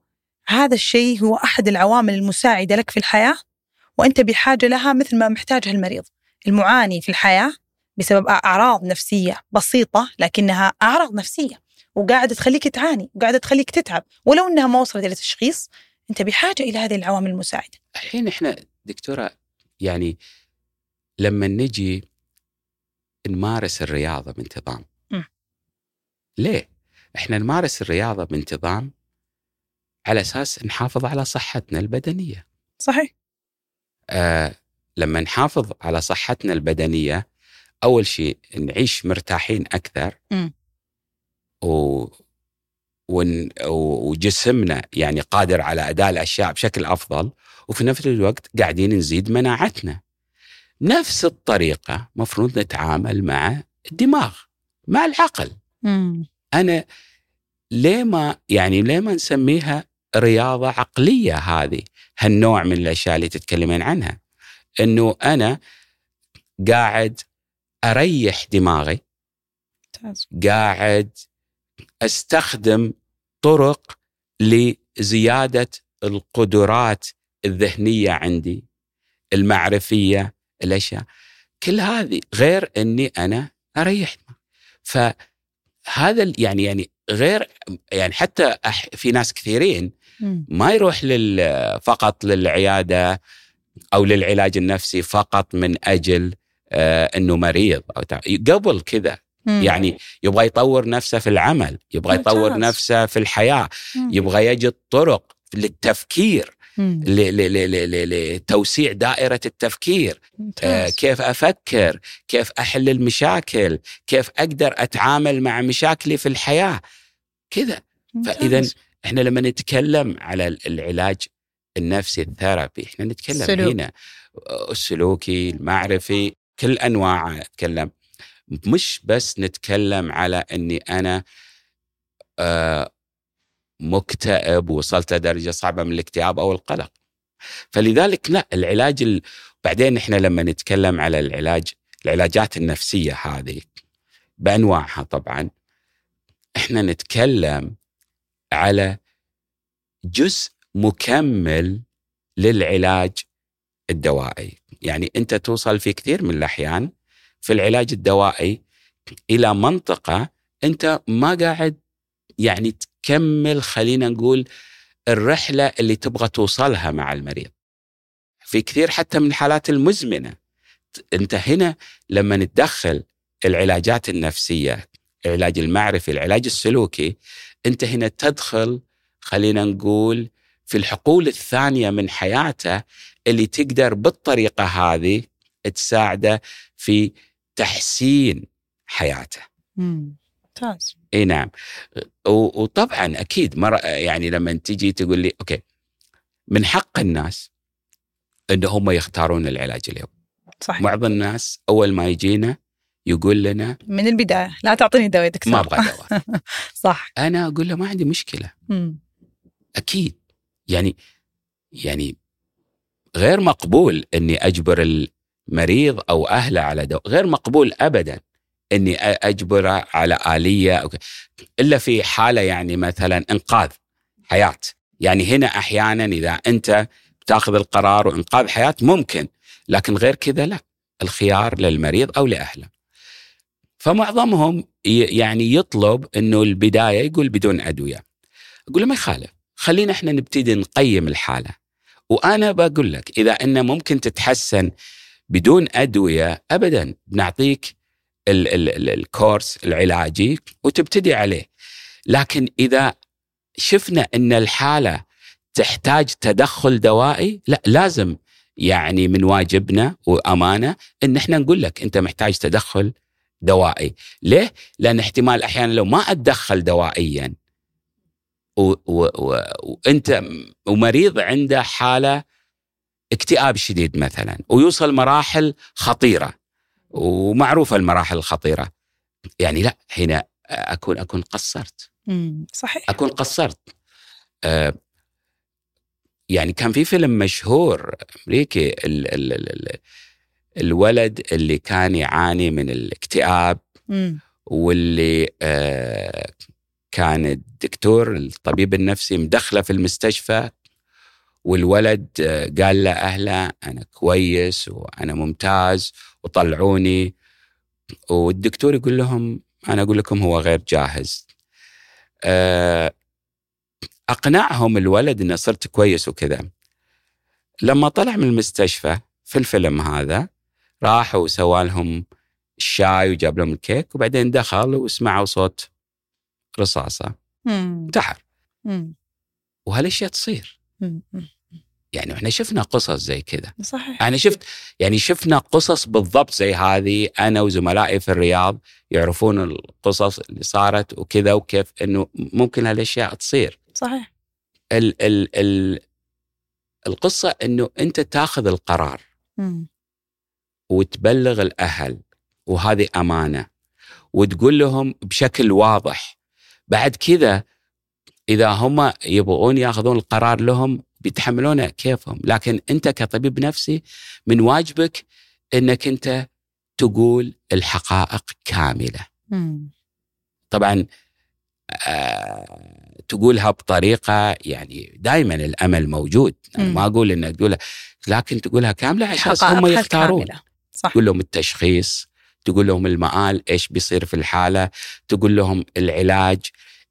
هذا الشيء هو أحد العوامل المساعدة لك في الحياة وأنت بحاجة لها مثل ما محتاجها المريض. المعاني في الحياة بسبب أعراض نفسية بسيطة لكنها أعراض نفسية. وقاعدة تخليك تعاني وقاعدة تخليك تتعب ولو إنها ما وصلت إلى تشخيص أنت بحاجة إلى هذه العوامل المساعدة الحين إحنا دكتورة يعني لما نجي نمارس الرياضة بانتظام م. ليه؟ إحنا نمارس الرياضة بانتظام على أساس نحافظ على صحتنا البدنية صحيح آه لما نحافظ على صحتنا البدنية أول شيء نعيش مرتاحين أكثر م. و ون... وجسمنا يعني قادر على أداء الأشياء بشكل أفضل وفي نفس الوقت قاعدين نزيد مناعتنا. نفس الطريقة مفروض نتعامل مع الدماغ مع العقل. مم. أنا ليه ما يعني ليه ما نسميها رياضة عقلية هذه هالنوع من الأشياء اللي تتكلمين عنها إنه أنا قاعد أريح دماغي ممتاز قاعد أستخدم طرق لزيادة القدرات الذهنية عندي المعرفية الأشياء كل هذه غير إني أنا أريح. فهذا يعني يعني غير يعني حتى في ناس كثيرين. ما يروح لل فقط للعيادة أو للعلاج النفسي فقط من أجل آه إنه مريض أو قبل كذا مم. يعني يبغى يطور نفسه في العمل يبغى يطور. نفسه في الحياة مم. يبغى يجد طرق للتفكير لتوسيع دائرة التفكير آه،. كيف أفكر كيف احل المشاكل كيف أقدر أتعامل مع مشاكلي في الحياة كذا. فإذا إحنا لما نتكلم على العلاج النفسي الثيرابي إحنا نتكلم السلوك. هنا السلوكي المعرفي كل أنواعه نتكلم مش بس نتكلم على إني أنا آه، مكتئب وصلت لدرجه صعبة من الاكتئاب أو القلق. فلذلك لا العلاج ال... بعدين إحنا لما نتكلم على العلاج العلاجات النفسية هذه بأنواعها طبعا إحنا نتكلم على جزء مكمل للعلاج الدوائي. يعني أنت توصل في كثير من الأحيان في العلاج الدوائي إلى منطقة أنت ما قاعد يعني تكمل خلينا نقول الرحلة اللي تبغى توصلها مع المريض. في كثير حتى من الحالات المزمنة. أنت هنا لما نتدخل العلاجات النفسية العلاج المعرفي العلاج السلوكي أنت هنا تدخل خلينا نقول في الحقول الثانية من حياته اللي تقدر بالطريقة هذه تساعده في تحسين حياته. مم. ممتاز. إي نعم. وطبعا أكيد مر يعني لما تجي تقول لي okay من حق الناس إن هم يختارون العلاج اليوم. صح بعض الناس أول ما يجينا يقول لنا من البداية لا تعطيني دواء يا دكتور. ما أبغى دواء صح. أنا أقول له ما عندي مشكلة. مم. أكيد. يعني يعني غير مقبول إني أجبر المريض أو أهله على دواء غير مقبول ابدا إني أ- أجبره على آلية أو إلا في حالة يعني مثلا إنقاذ حياة. يعني هنا أحيانا إذا أنت بتاخذ القرار وإنقاذ حياة ممكن لكن غير كذا لا الخيار للمريض أو لأهله. فمعظمهم يعني يطلب إنه البداية يقول بدون أدوية. أقول له ما يخالف خلينا إحنا نبتدي نقيم الحالة. وأنا بقول لك إذا إنه ممكن تتحسن بدون أدوية ابدا. بنعطيك ال- ال- ال- الكورس العلاجي وتبتدي عليه. لكن إذا شفنا إن الحالة تحتاج تدخل دوائي لا لازم يعني من واجبنا وأمانة إن إحنا نقول لك أنت محتاج تدخل دوائي. ليه؟ لأن احتمال أحيانا لو ما أتدخل دوائيا وأنت ومريض عنده حالة اكتئاب شديد مثلا ويوصل مراحل خطيرة ومعروفة المراحل الخطيرة يعني لا هنا أكون أكون قصرت. صحيح أكون قصرت آه يعني كان في فيلم مشهور أمريكي ال ال ال ال الولد اللي كان يعاني من الاكتئاب مم. واللي آه كان الدكتور الطبيب النفسي مدخله في المستشفى والولد آه، قال لاهله أنا كويس وأنا ممتاز وطلعوني. والدكتور يقول لهم أنا أقول لكم هو غير جاهز. آه، أقنعهم الولد إنه صرت كويس وكذا. لما طلع من المستشفى في الفيلم هذا راح وسوى لهم الشاي وجاب لهم الكيك وبعدين دخل وسمعوا صوت رصاصة. انتحر. وهالأشياء تصير. يعني إحنا شفنا قصص زي كذا. صحيح. أنا شفت يعني شفنا قصص بالضبط زي هذه أنا وزملائي في الرياض يعرفون القصص اللي صارت وكذا وكيف إنه ممكن هالأشياء تصير. صحيح. ال ال ال القصة إنه أنت تاخذ القرار مم. وتبلغ الأهل وهذه أمانة وتقول لهم بشكل واضح. بعد كذا إذا هم يبغون يأخذون القرار لهم بيتحملونه كيفهم لكن أنت كطبيب نفسي من واجبك إنك أنت تقول الحقائق كاملة مم. طبعا آه تقولها بطريقة يعني دائما الأمل موجود أنا مم. ما أقول إنك تقولها لكن تقولها كاملة على أساس حقائقها هم يختارون الكاملة. صح تقول لهم التشخيص تقول لهم المآل إيش بيصير في الحالة تقول لهم العلاج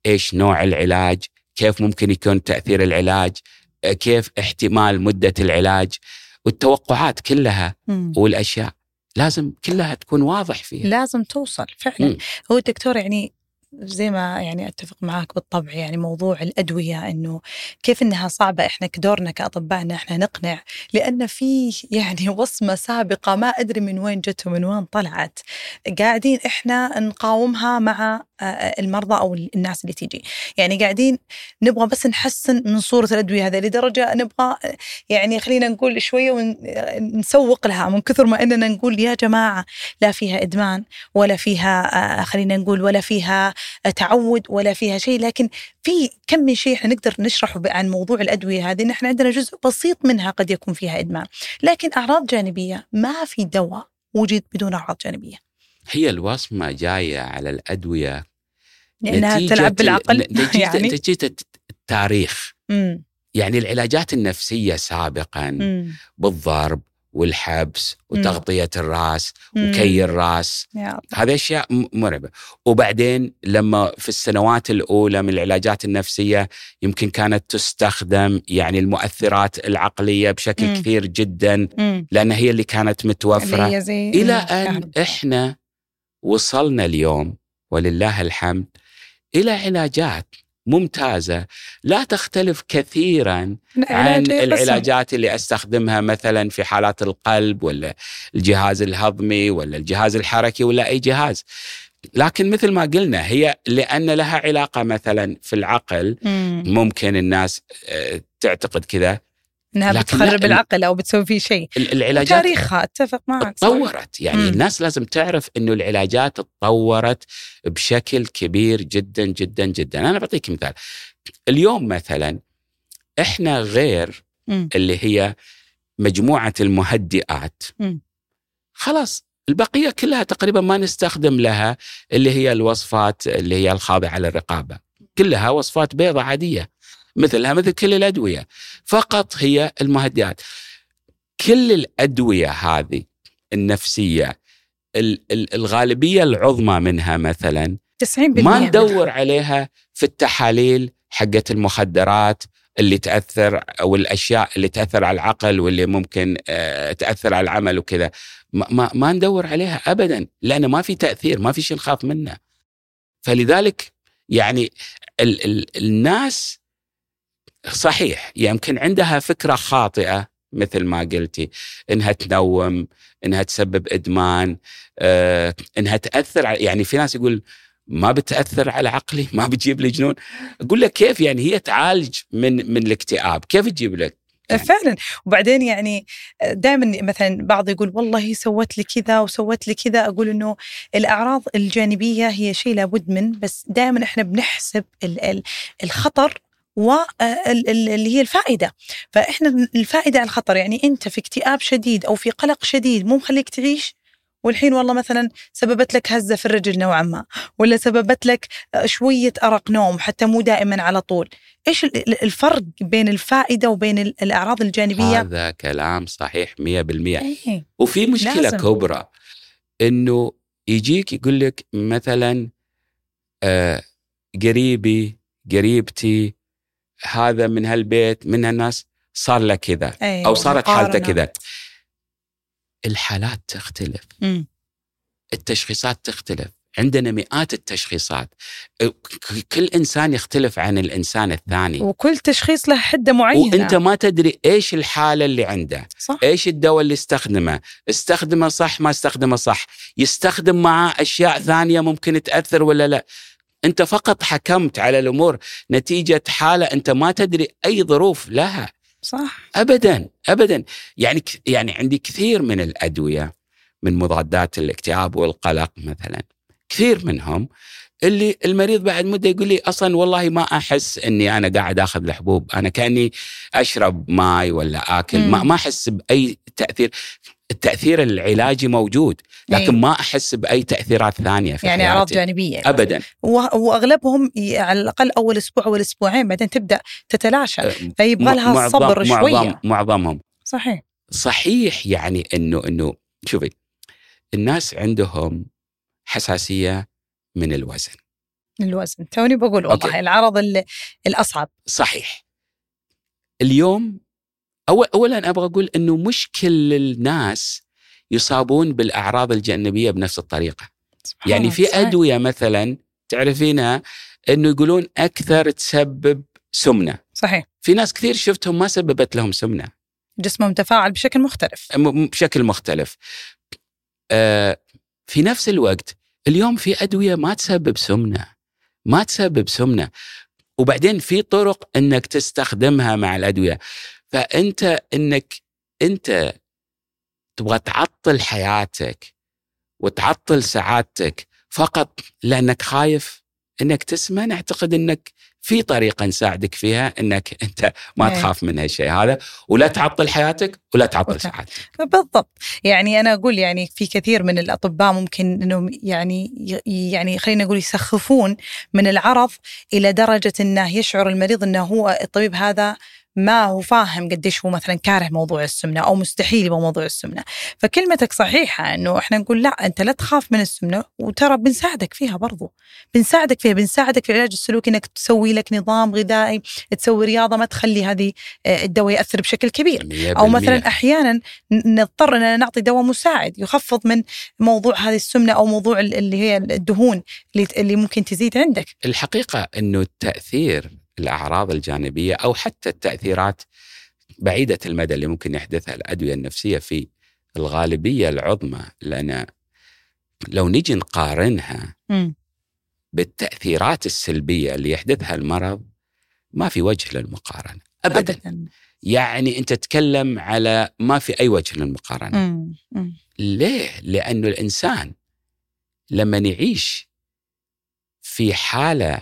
إيش نوع العلاج كيف ممكن يكون تأثير العلاج آه، كيف احتمال مدة العلاج والتوقعات كلها مم. والأشياء لازم كلها تكون واضح فيها لازم توصل فعلا مم. هو الدكتور يعني زي ما يعني أتفق معك بالطبع يعني موضوع الأدوية إنه كيف إنها صعبة إحنا كدورنا كاطباء ان إحنا نقنع لأن في يعني وصمة سابقة ما أدري من وين جت ومن وين طلعت. قاعدين إحنا نقاومها مع آه، المرضى أو الناس اللي تيجي. يعني قاعدين نبغى بس نحسن من صورة الأدوية هذه لدرجة نبغى آه، يعني خلينا نقول شوية ونسوق لها من كثر ما إننا نقول يا جماعة لا فيها إدمان ولا فيها آه، خلينا نقول ولا فيها آه، تعود ولا فيها شيء لكن في كم من شيء إحنا نقدر نشرحه عن موضوع الأدوية هذه ان إحنا عندنا جزء بسيط منها قد يكون فيها إدمان لكن أعراض جانبية ما في دواء وجد بدون أعراض جانبية هي الوصمه جاية على الأدوية لأنها نتيجة تلعب بالعقل نتيجة, يعني نتيجة التاريخ مم. يعني العلاجات النفسية سابقا مم. بالضرب والحبس وتغطية الرأس مم. وكي الله. هذه أشياء مرعبة وبعدين لما في السنوات الأولى من العلاجات النفسية يمكن كانت تستخدم يعني المؤثرات العقلية بشكل مم. كثير جدا مم. لأن هي اللي كانت متوفرة اللي زي إلى مم. أن كهرباء. إحنا وصلنا اليوم ولله الحمد إلى علاجات ممتازة لا تختلف كثيرا عن. العلاجات اللي أستخدمها مثلا في حالات القلب ولا الجهاز الهضمي ولا الجهاز الحركي ولا أي جهاز لكن مثل ما قلنا هي لأن لها علاقة مثلا في العقل مم. ممكن الناس آه، تعتقد كذا إنها بتخرب لا، العقل أو بتسوي فيه شيء ال- العلاجات تاريخها أتفق معك. تطورت يعني مم. الناس لازم تعرف إنه العلاجات تطورت بشكل كبير جدا جدا جدا أنا بعطيك مثال اليوم مثلا إحنا غير مم. اللي هي مجموعة المهدئات مم. خلاص البقية كلها تقريبا ما نستخدم لها اللي هي الوصفات اللي هي الخاضعة للرقابة كلها وصفات بيضاء عادية مثلها مثل كل الأدوية. فقط هي المهدئات كل الأدوية هذه النفسية ال- ال- الغالبية العظمى منها مثلا 90% ما. ندور عليها في التحاليل حقت المخدرات اللي تأثر أو الأشياء اللي تأثر على العقل واللي ممكن آه، تأثر على العمل وكذا. ما, ما, ما ندور عليها ابدا لأن ما في تأثير ما في شيء نخاف منه فلذلك يعني ال ال الناس صحيح يمكن عندها فكرة خاطئة مثل ما قلتي إنها تنوم إنها تسبب إدمان آه، إنها تأثر على يعني في ناس يقول ما بتأثر على عقلي؟ ما بتجيب لي جنون؟ أقول لك كيف؟ يعني هي تعالج من من الاكتئاب. كيف تجيب لك؟ يعني. فعلا. وبعدين يعني دائما مثلا بعض يقول والله سوت لي كذا وسوت لي كذا. أقول إنه الأعراض الجانبية هي شيء لابد من بس دائما إحنا بنحسب ال- ال- الخطر واللي هي الفائدة فإحنا الفائدة على الخطر يعني أنت في اكتئاب شديد أو في قلق شديد مو مخليك تعيش والحين والله مثلا سببت لك هزة في الرجل نوعا ما ولا سببت لك شوية أرق نوم حتى مو دائما على طول إيش الفرق بين الفائدة وبين الأعراض الجانبية هذا كلام صحيح 100% إيه؟ وفي مشكلة لازم. كبرى إنه يجيك يقول لك مثلا آه قريبي قريبتي هذا من هالبيت من هالناس صار له كذا أيوة. أو صارت حالته. كذا. الحالات تختلف. مم. التشخيصات تختلف. عندنا مئات التشخيصات. كل إنسان يختلف عن الإنسان الثاني. وكل تشخيص له حدة معينة. وأنت ما تدري إيش الحالة اللي عنده. صح. إيش الدواء اللي استخدمه. استخدمه صح ما استخدمه صح. يستخدم معه أشياء ثانية ممكن تأثر ولا لا. أنت فقط حكمت على الأمور نتيجة حالة أنت ما تدري أي ظروف لها. صح. ابدا ابدا. يعني يعني عندي كثير من الأدوية من مضادات الاكتئاب والقلق مثلا. كثير منهم اللي المريض بعد مدة يقول لي أصلا والله ما أحس إني أنا قاعد آخذ الحبوب. أنا كأني أشرب ماي ولا آكل. ما مم. ما أحس بأي تأثير. التأثير العلاجي موجود لكن إيه. ما أحس بأي تأثيرات ثانية في يعني أعراض. جانبية ابدا. وأغلبهم على الأقل أول أسبوع أو أسبوعين بعدين تبدأ تتلاشى. فيبغى لها معظم- صبر معظم شوية معظمهم. صحيح. صحيح يعني انه إنه شوفي الناس عندهم حساسية من الوزن. الوزن. توني بقول والله أوكي. العرض ال- الأصعب. صحيح. اليوم أول اولا أبغى أقول إنه مش كل الناس يصابون بالأعراض الجانبية بنفس الطريقة. سبحان يعني في. أدوية مثلا تعرفينها إنه يقولون أكثر تسبب سمنة. صحيح. في ناس كثير شفتهم ما سببت لهم سمنة. جسمهم تفاعل بشكل مختلف. بشكل مختلف. آه، في نفس الوقت اليوم في أدوية ما تسبب سمنة ما تسبب سمنة. وبعدين في طرق إنك تستخدمها مع الأدوية. فأنت إنك أنت تبغى تعطل حياتك وتعطل سعادتك فقط لأنك خايف؟ إنك تسمن اعتقد إنك في طريقة نساعدك فيها إنك أنت ما إيه. تخاف من هالشيء هذا ولا تعطل حياتك ولا تعطل سعادتك بالضبط يعني أنا أقول يعني في كثير من الأطباء ممكن إنهم يعني يعني خلينا نقول يسخفون من العرض إلى درجة إنه يشعر المريض إنه هو الطبيب هذا ما هو فاهم قديش هو مثلا كاره موضوع السمنة أو مستحيل يبغى موضوع السمنة، فكلمتك صحيحة إنه إحنا نقول لا أنت لا تخاف من السمنة وترى بنساعدك فيها برضو، بنساعدك فيها بنساعدك في العلاج السلوكي إنك تسوي لك نظام غذائي، تسوي رياضة ما تخلي هذه آه، الدواء يأثر بشكل كبير. أو مثلا أحيانا نضطر إننا نعطي دواء مساعد يخفض من موضوع هذه السمنة أو موضوع ال- اللي هي الدهون اللي ممكن تزيد عندك. الحقيقة إنه التأثير الأعراض الجانبية أو حتى التأثيرات بعيدة المدى اللي ممكن يحدثها الأدوية النفسية في الغالبية العظمى لأن لو نجي نقارنها. بالتأثيرات السلبية اللي يحدثها المرض ما في وجه للمقارنة ابدا, أبداً. يعني أنت تتكلم على ما في أي وجه للمقارنة. ليه؟ لأنه الإنسان لما يعيش في حالة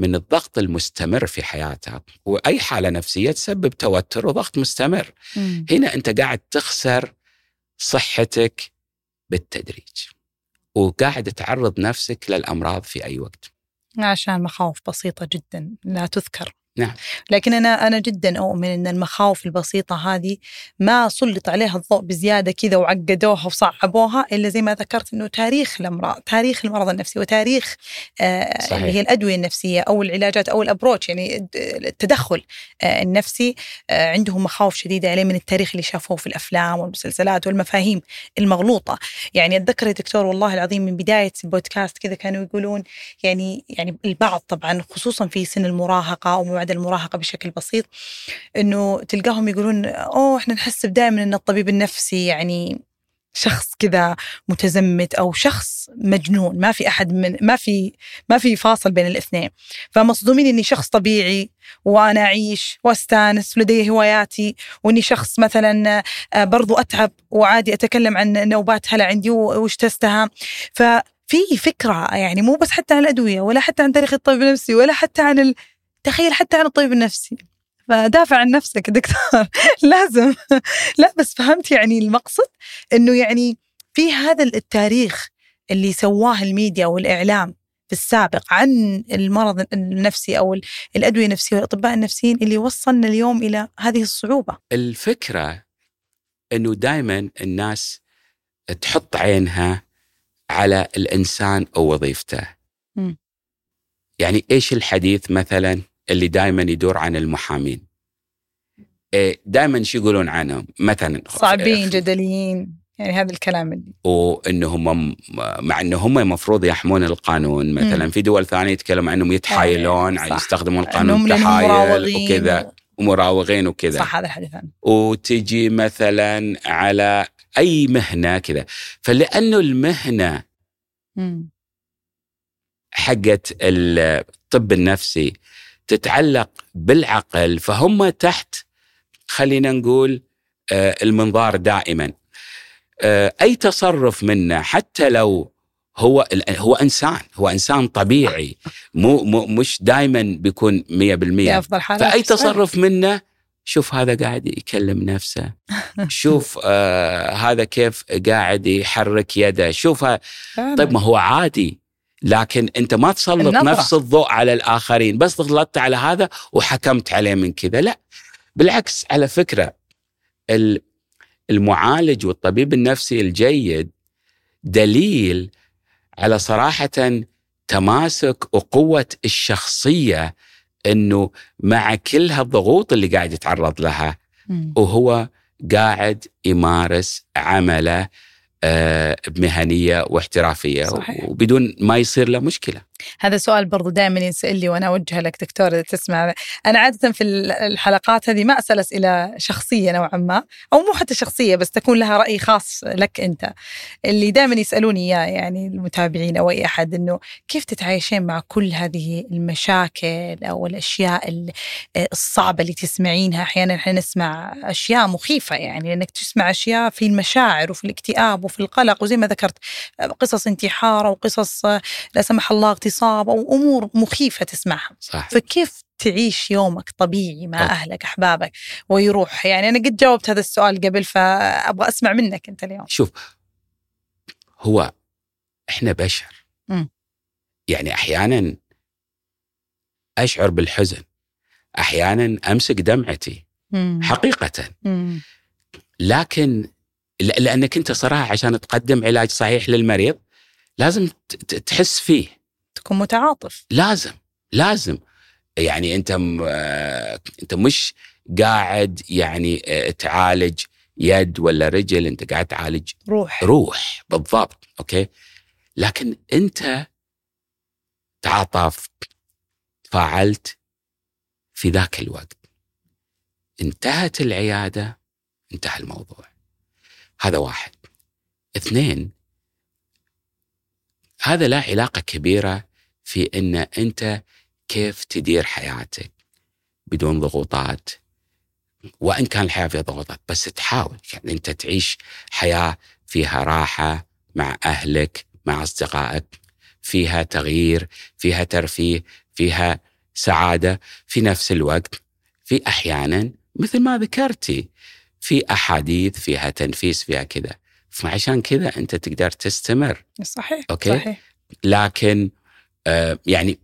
من الضغط المستمر في حياته وأي حالة نفسية تسبب توتر وضغط مستمر. مم. هنا أنت قاعد تخسر صحتك بالتدريج. وقاعد تعرض نفسك للأمراض في أي وقت. عشان مخاوف بسيطة جدا لا تذكر. نعم. لكن أنا أنا جدا أؤمن إن المخاوف البسيطة هذه ما سلط عليها الضوء بزيادة كذا وعقدوها وصعبوها إلا زي ما ذكرت إنه تاريخ الأمراض تاريخ المرض النفسي وتاريخ آه صحيح. اللي هي الأدوية النفسية أو العلاجات أو الأبروتش يعني التدخل آه النفسي آه عندهم مخاوف شديدة عليه من التاريخ اللي شافوه في الأفلام والمسلسلات والمفاهيم المغلوطة يعني أتذكر يا دكتور والله العظيم من بداية البودكاست كذا كانوا يقولون يعني يعني البعض طبعا خصوصا في سن المراهقة أو ما بعد المراهقة بشكل بسيط إنه تلقاهم يقولون أوه إحنا نحس دائما إن الطبيب النفسي يعني شخص كذا متزمت أو شخص مجنون ما في أحد من ما في ما في فاصل بين الاثنين فمصدومين إني شخص طبيعي وأنا أعيش وأستأنس ولدي هواياتي وإني شخص مثلا آه، برضو أتعب وعادي أتكلم عن نوبات هلا عندي وش تستها ففي فكرة يعني مو بس حتى عن الأدوية ولا حتى عن تاريخ الطبيب النفسي ولا حتى عن. تخيل حتى عن الطبيب النفسي فدافع عن نفسك دكتور لازم لا بس فهمت يعني المقصد إنه يعني في هذا التاريخ اللي سواه الميديا والإعلام في السابق عن المرض النفسي أو الأدوية النفسية والأطباء النفسيين اللي وصلنا اليوم إلى هذه الصعوبة. الفكرة إنه دائما الناس تحط عينها على الإنسان أو وظيفته. م. يعني إيش الحديث مثلا اللي دائما يدور عن المحامين؟ دائما شو يقولون عنهم؟ مثلا صعبين جدليين يعني هذا الكلام اللي وإنهم مع انه هم المفروض يحمون القانون مثلا م. في دول ثانية يتكلم عنهم يتحايلون على يستخدمون القانون تحايل وكذا ومراوغين وكذا صح هذا الحديث وتجي مثلا على أي مهنة كذا فلأنه المهنة. حقت الطب النفسي تتعلق بالعقل فهم تحت خلينا نقول المنظار دائما. أي تصرف منه حتى لو هو هو إنسان هو إنسان طبيعي مو, مو مش دائما بيكون 100% في أفضل حالات فأي تصرف منه شوف هذا قاعد يكلم نفسه. شوف آه هذا كيف قاعد يحرك يده. شوف طيب ما هو عادي. لكن أنت ما تسلط النظرة. نفس الضوء على الآخرين. بس غلطت على هذا وحكمت عليه من كذا. لا. بالعكس على فكرة المعالج والطبيب النفسي الجيد دليل على صراحة تماسك وقوة الشخصية إنه مع كل هالضغوط اللي قاعد يتعرض لها وهو قاعد يمارس عمله بمهنية واحترافية صحيح. وبدون ما يصير له مشكلة. هذا سؤال برضو دائما ينسأل لي وأنا أوجه لك دكتور إذا تسمع. أنا عادة في الحلقات هذه ما أسأل أسئلة شخصية نوعا ما أو مو حتى شخصية بس تكون لها رأي خاص لك أنت. اللي دائما يسألوني إياه يعني المتابعين أو أي أحد إنه كيف تتعايشين مع كل هذه المشاكل أو الأشياء الصعبة اللي تسمعينها؟ أحيانا إحنا نسمع أشياء مخيفة يعني لانك تسمع أشياء في المشاعر وفي الاكتئاب وفي القلق وزي ما ذكرت قصص انتحار وقصص لا سمح الله اغتصاب أو امور مخيفة تسمعها صح فكيف تعيش يومك طبيعي مع طب. أهلك أحبابك ويروح يعني أنا قد جاوبت هذا السؤال قبل فأبغى أسمع منك أنت اليوم شوف هو إحنا بشر م. يعني أحيانا أشعر بالحزن أحيانا أمسك دمعتي م. حقيقة م. لكن لأنك أنت صراحة عشان تقدم علاج صحيح للمريض لازم تحس فيه تكون متعاطف. لازم لازم. يعني انت م... انت مش قاعد يعني تعالج يد ولا رجل انت قاعد تعالج روح. روح. بالضبط. أوكي؟ لكن انت تعاطفت تفاعلت في ذاك الوقت. انتهت العيادة انتهى الموضوع. هذا واحد. اثنين هذا له علاقة كبيرة في أن أنت كيف تدير حياتك بدون ضغوطات وإن كان الحياة فيها ضغوطات بس تحاول. يعني أنت تعيش حياة فيها راحة مع أهلك مع أصدقائك فيها تغيير فيها ترفيه فيها سعادة في نفس الوقت في أحيانا مثل ما ذكرتي في أحاديث فيها تنفيس فيها كذا. فعشان كذا أنت تقدر تستمر. صحيح أوكي؟ صحيح. لكن يعني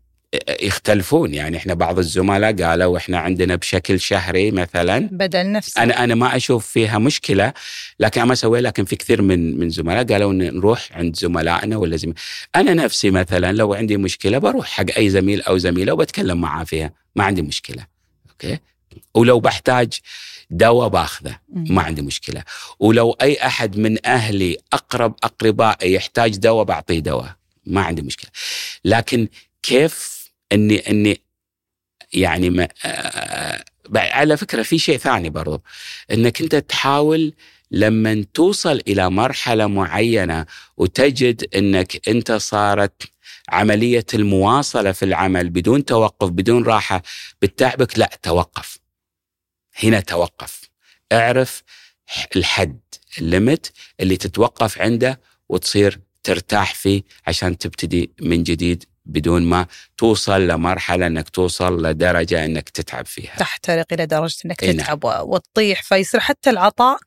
يختلفون. يعني إحنا بعض الزملاء قالوا إحنا عندنا بشكل شهري مثلا. بدل نفسي. أنا أنا ما أشوف فيها مشكلة لكن ما أسوي لكن في كثير من من زملاء قالوا نروح عند زملائنا ولا زميل. أنا نفسي مثلا لو عندي مشكلة بروح حق أي زميل أو زميلة وبتكلم معاه فيها. ما عندي مشكلة. أوكي؟ ولو بحتاج دواء باخذه. ما عندي مشكلة. ولو أي أحد من أهلي أقرب أقربائي يحتاج دواء بعطيه دواء. ما عندي مشكلة. لكن كيف إني إني يعني ما آه على فكرة في شيء ثاني برضو. إنك أنت تحاول لما توصل إلى مرحلة معينة وتجد إنك أنت صارت عملية المواصلة في العمل بدون توقف بدون راحة بتتعبك لا توقف. هنا توقف. اعرف الحد الليمت اللي تتوقف عنده وتصير ترتاح فيه عشان تبتدي من جديد بدون ما توصل لمرحلة إنك توصل لدرجة إنك تتعب فيها. تحترق إلى درجة إنك إي نعم. تتعب وتطيح فيصير حتى العطاء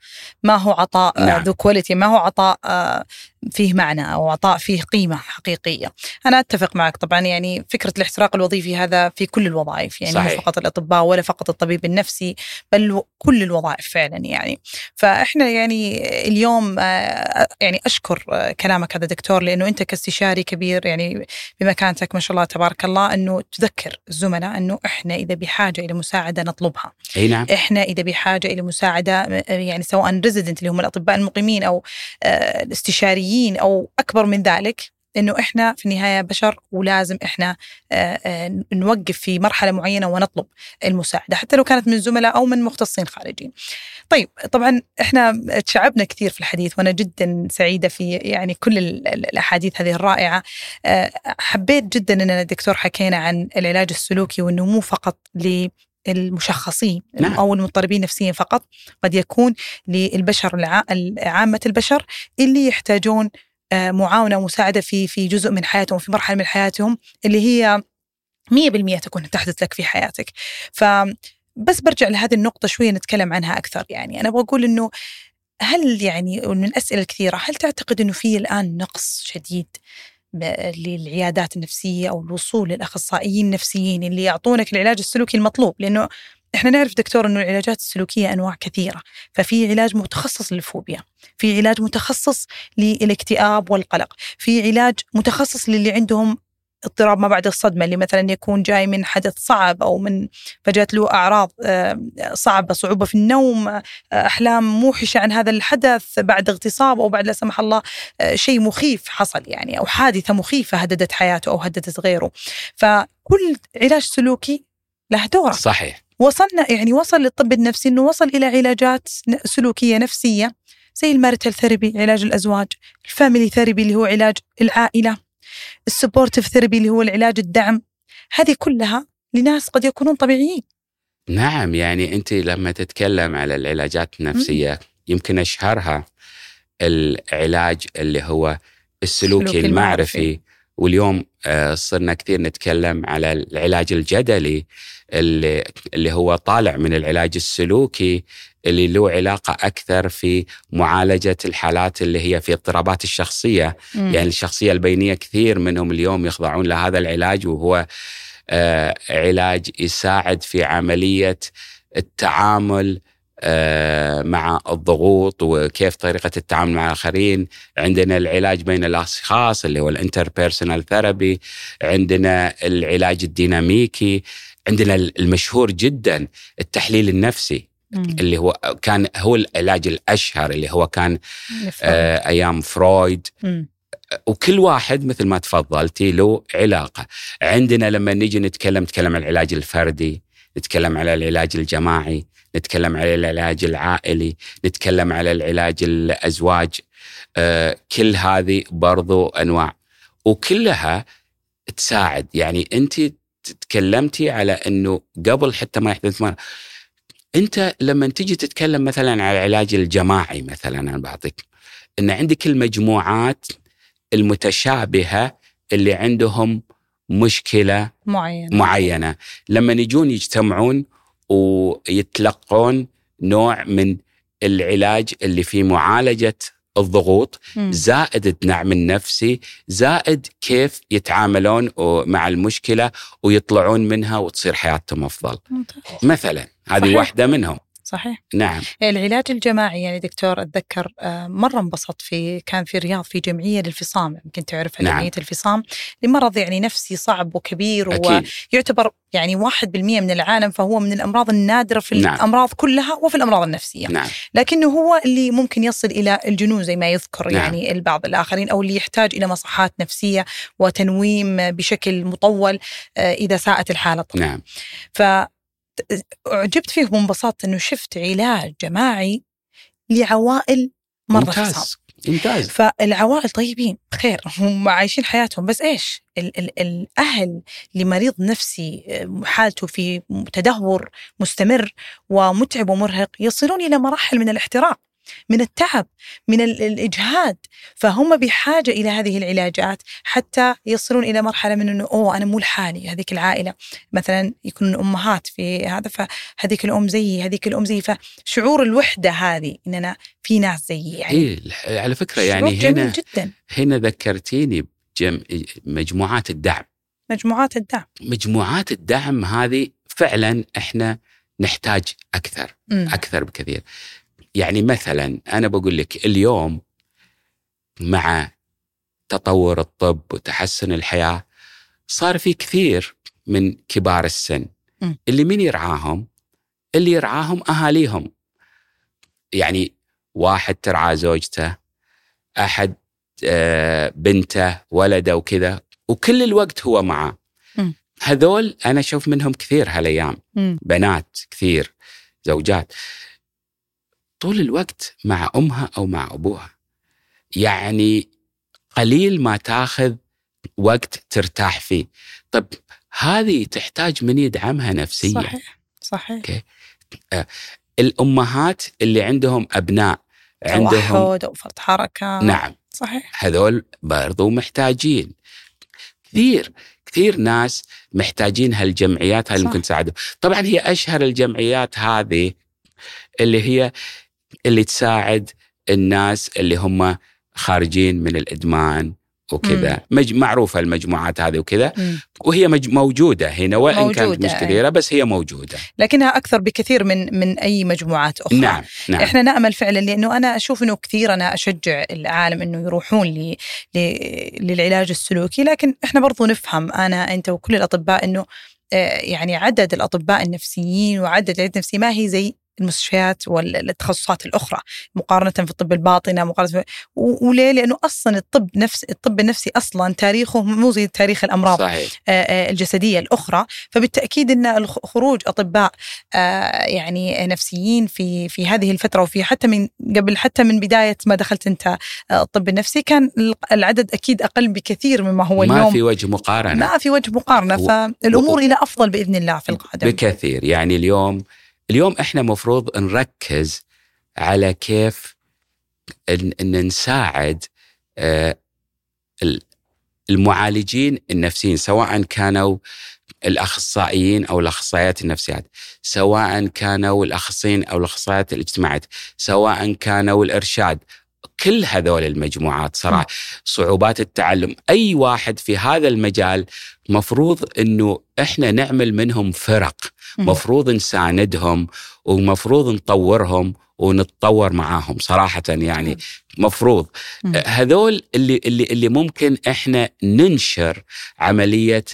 ما هو عطاء نعم. ذو كواليتي ما هو عطاء آه، فيه معنى أو عطاء فيه قيمة حقيقية. أنا أتفق معك طبعا يعني فكرة الاحتراق الوظيفي هذا في كل الوظائف يعني مو صحيح. فقط الأطباء ولا فقط الطبيب النفسي بل كل الوظائف فعلا يعني. فإحنا يعني اليوم آه، يعني أشكر آه، كلامك هذا دكتور لأنه أنت كاستشاري كبير يعني بمكانتك ما شاء الله تبارك الله أنه تذكر الزملاء أنه إحنا إذا بحاجة إلى مساعدة نطلبها، أي نعم إحنا إذا بحاجة إلى مساعدة يعني سواء ريزيدنت اللي هم الأطباء المقيمين أو آه، الاستشاريين أو أكبر من ذلك إنه إحنا في النهاية بشر ولازم إحنا آه، آه، نوقف في مرحلة معينة ونطلب المساعدة حتى لو كانت من زملاء أو من مختصين خارجيين. طيب طبعا إحنا تشعبنا كثير في الحديث وأنا جدا سعيدة في يعني كل ال- ال- الأحاديث هذه الرائعة. آه، حبيت جدا إننا دكتور حكينا عن العلاج السلوكي وانه مو فقط للمشخصين نعم. أو المضطربين نفسيا فقط. قد يكون للبشر عامة البشر اللي يحتاجون آه، معاونة ومساعدة في في جزء من حياتهم في مرحلة من حياتهم اللي هي 100% تكون تحدث لك في حياتك. ف بس برجع لهذه النقطة شوية نتكلم عنها أكثر. يعني أنا بقول إنه هل يعني من الأسئلة الكثيرة هل تعتقد إنه في الآن نقص شديد للعيادات النفسية أو الوصول للأخصائيين النفسيين اللي يعطونك العلاج السلوكي المطلوب؟ لأنه إحنا نعرف دكتور إنه العلاجات السلوكية أنواع كثيرة، ففي علاج متخصص للفوبيا، في علاج متخصص للاكتئاب والقلق، في علاج متخصص للي عندهم اضطراب ما بعد الصدمة اللي مثلا يكون جاي من حدث صعب أو من فجات له أعراض آه، صعبة صعوبة في النوم آه، أحلام موحشه عن هذا الحدث بعد اغتصاب أو بعد لا سمح الله آه، شيء مخيف حصل يعني أو حادثة مخيفة هددت حياته أو هددت غيره. فكل علاج سلوكي له دوره. صحيح. وصلنا يعني وصل للطب النفسي إنه وصل إلى علاجات سلوكية نفسية زي ال marital therapy علاج الأزواج، ال family therapy اللي هو علاج العائلة، ال supportive therapy اللي هو العلاج الدعم، هذه كلها لناس قد يكونون طبيعيين. نعم يعني أنت لما تتكلم على العلاجات النفسية يمكن أشهرها العلاج اللي هو السلوكي المعرفي المعرفي. واليوم آه، صرنا كثير نتكلم على العلاج الجدلي اللي, اللي هو طالع من العلاج السلوكي اللي له علاقة أكثر في معالجة الحالات اللي هي في اضطرابات الشخصية. يعني الشخصية البينية كثير منهم اليوم يخضعون لهذا العلاج وهو آه، علاج يساعد في عملية التعامل آه، مع الضغوط وكيف طريقة التعامل مع الآخرين، عندنا العلاج بين الأشخاص اللي هو ال interpersonal therapy، عندنا العلاج الديناميكي، عندنا المشهور جدا التحليل النفسي. مم. اللي هو كان هو العلاج الأشهر اللي هو كان. آه، أيام فرويد مم. وكل واحد مثل ما تفضلتي له علاقة عندنا لما نيجي نتكلم نتكلم عن العلاج الفردي نتكلم على العلاج الجماعي نتكلم على العلاج العائلي نتكلم على العلاج الأزواج آه كل هذه برضو أنواع وكلها تساعد يعني انت تكلمتي على إنه قبل حتى ما يحدث مرض أنت لما تيجي تتكلم مثلا على العلاج الجماعي مثلا أنا بعطيك إن عندك المجموعات المتشابهة اللي عندهم مشكلة معين معينة. لما يجون يجتمعون ويتلقون نوع من العلاج اللي في معالجة الضغوط. زائد الدعم النفسي زائد كيف يتعاملون مع المشكلة ويطلعون منها وتصير حياتهم أفضل ممتاز. مثلا هذه. واحدة منهم صحيح؟ نعم. العلاج الجماعي يعني دكتور أتذكر آه، مرة انبسطت في كان في الرياض في جمعية للفصام يمكن تعرفها نعم. جمعية الفصام لمرض يعني نفسي صعب وكبير أكيد. ويعتبر يعني 1% من العالم فهو من الأمراض النادرة في نعم. الأمراض كلها وفي الأمراض النفسية. نعم. لكنه هو اللي ممكن يصل إلى الجنون زي ما يذكر نعم. يعني البعض الآخرين أو اللي يحتاج إلى مصحات نفسية وتنويم بشكل مطول آه، إذا ساءت الحالة طبعا. نعم. فأعجبت فيه وانبسطت إنه شفت علاج جماعي لعوائل مره ممتاز ممتاز. فالعوائل طيبين خير هم عايشين حياتهم. بس إيش؟ ال ال الأهل لمريض نفسي حالته في تدهور مستمر ومتعب ومرهق يصلون إلى مراحل من الاحتراق. من التعب من ال- الإجهاد. فهم بحاجة إلى هذه العلاجات حتى يصلون إلى مرحلة من إنه أوه أنا مو لحالي هذيك العائلة. مثلا يكون أمهات في هذا فهذيك الأم زيي هذيك الأم زيي. فشعور الوحدة هذه ان أنا في ناس زيي يعني. إيه على فكرة شعور يعني هنا جدا. هنا ذكرتيني بجم مجموعات الدعم. مجموعات الدعم. مجموعات الدعم هذه فعلا إحنا نحتاج أكثر مم. أكثر بكثير. يعني مثلا أنا بقول لك اليوم مع تطور الطب وتحسن الحياة صار في كثير من كبار السن. اللي مين يرعاهم؟ اللي يرعاهم أهاليهم يعني واحد ترعى زوجته أحد آه، بنته ولده وكذا وكل الوقت هو معاه. هذول أنا أشوف منهم كثير هالأيام. بنات كثير زوجات طول الوقت مع أمها أو مع أبوها. يعني قليل ما تاخذ وقت ترتاح فيه. طب هذه تحتاج من يدعمها نفسيا. صحيح صحيح. أوكي. الأمهات اللي عندهم أبناء عندهم توحد أو فرط حركة. نعم. صحيح. هذول برضو محتاجين. كثير كثير ناس محتاجين هالجمعيات هاي. ممكن تساعدهم؟ طبعا هي أشهر الجمعيات هذه اللي هي اللي تساعد الناس اللي هم خارجين من الإدمان وكذا. مج... معروفة المجموعات هذه وكذا. مم. وهي مج... موجودة هنا وإن كانت موجودة، مش أي. كثيره بس هي موجودة. لكنها أكثر بكثير من من أي مجموعات أخرى. نعم نعم. إحنا نأمل فعلا لأنه أنا أشوف إنه كثير أنا أشجع العالم إنه يروحون ل... ل... للعلاج السلوكي لكن إحنا برضو نفهم أنا أنت وكل الأطباء إنه آه، يعني عدد الأطباء النفسيين وعدد العيادات النفسيه ما هي زي المستشفيات والتخصصات الأخرى مقارنة في الطب الباطنة مقارنة في... و- وليه؟ لأنه أصلا الطب نفس الطب النفسي أصلا تاريخه مو زي تاريخ الأمراض صحيح. الجسدية الأخرى. فبالتأكيد إن خروج أطباء يعني نفسيين في في هذه الفترة وفي حتى من قبل حتى من بداية ما دخلت أنت الطب النفسي كان العدد أكيد أقل بكثير مما هو ما اليوم. في وجه مقارنة. ما في وجه مقارنة. و- فالأمور إلى أفضل بإذن الله في القادم. بكثير. يعني اليوم اليوم إحنا مفروض نركز على كيف ان, إن نساعد آه، ال- المعالجين النفسيين سواء كانوا الأخصائيين أو الأخصائيات النفسيات، سواء كانوا الأخصائيين أو الأخصائيات الاجتماعيات، سواء كانوا الإرشاد، كل هذول المجموعات صراحة. صعوبات التعلم، أي واحد في هذا المجال مفروض إنه إحنا نعمل منهم فرق. مفروض نساندهم ومفروض نطورهم ونتطور معاهم صراحة يعني. مفروض. هذول اللي اللي اللي ممكن إحنا ننشر عملية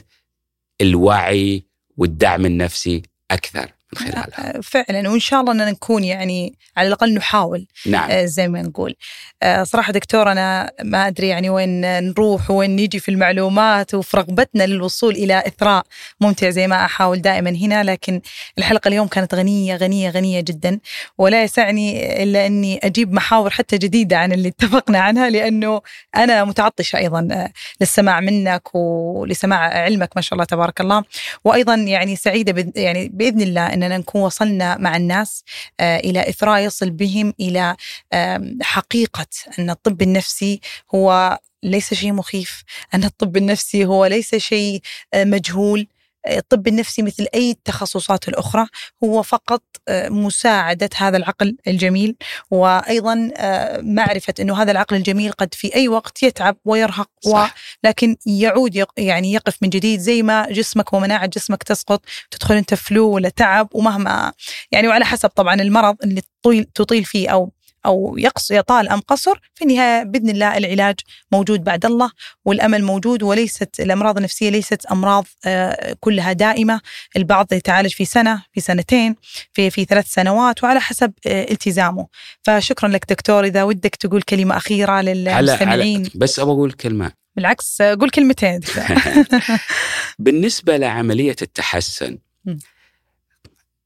الوعي والدعم النفسي أكثر. من خلالها آه، فعلا. وإن شاء الله اننا نكون يعني على الأقل نحاول نعم. آه، زي ما نقول. آه، صراحة دكتور أنا ما أدري يعني وين نروح وين نيجي في المعلومات وفي رغبتنا للوصول إلى إثراء ممتع زي ما أحاول دائما هنا. لكن الحلقة اليوم كانت غنية غنية غنية جدا. ولا يسعني إلا أني أجيب محاور حتى جديدة عن اللي اتفقنا عنها لأنه أنا متعطشة أيضا آه، للسماع منك ولسماع علمك ما شاء الله تبارك الله. وأيضا يعني سعيدة بإذ- يعني بإذن الله أننا نكون وصلنا مع الناس آه، إلى إثراء يصل بهم إلى آم، حقيقة أن الطب النفسي هو ليس شيء مخيف أن الطب النفسي هو ليس شيء آه، مجهول. الطب النفسي مثل أي التخصصات الأخرى هو فقط آه، مساعدة هذا العقل الجميل وأيضا آه، معرفة أنه هذا العقل الجميل قد في أي وقت يتعب ويرهق. صح لكن يعود. يعني يقف من جديد زي ما جسمك ومناعة جسمك تسقط تدخل أنت فلو ولا تعب ومهما يعني وعلى حسب طبعا المرض اللي تطيل تطيل فيه أو أو يقص يطال أم قصر في النهاية بإذن الله العلاج موجود بعد الله والأمل موجود وليست الأمراض النفسية ليست أمراض آه، كلها دائمة. البعض يتعالج في سنة في سنتين في في ثلاث سنوات وعلى حسب آه، التزامه. فشكرا لك دكتور إذا ودك تقول كلمة أخيرة على للمستمعين. على بس أبغى أقول كلمة. بالعكس آه، قول كلمتين. بالنسبة لعملية التحسن.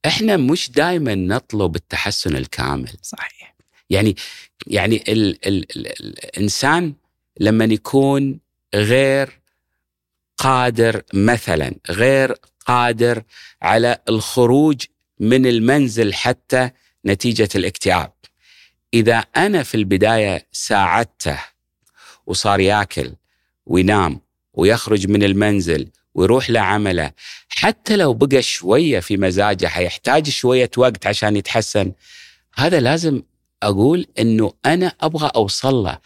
إحنا مش دائما نطلب التحسن الكامل. صحيح. يعني يعني ال ال ال الإنسان لما يكون غير قادر مثلا غير قادر على الخروج من المنزل حتى نتيجة الاكتئاب. إذا أنا في البداية ساعدته وصار ياكل وينام ويخرج من المنزل ويروح لعمله حتى لو بقى شوية في مزاجه حيحتاج شوية وقت عشان يتحسن هذا لازم أقول إنه أنا أبغى اوصل له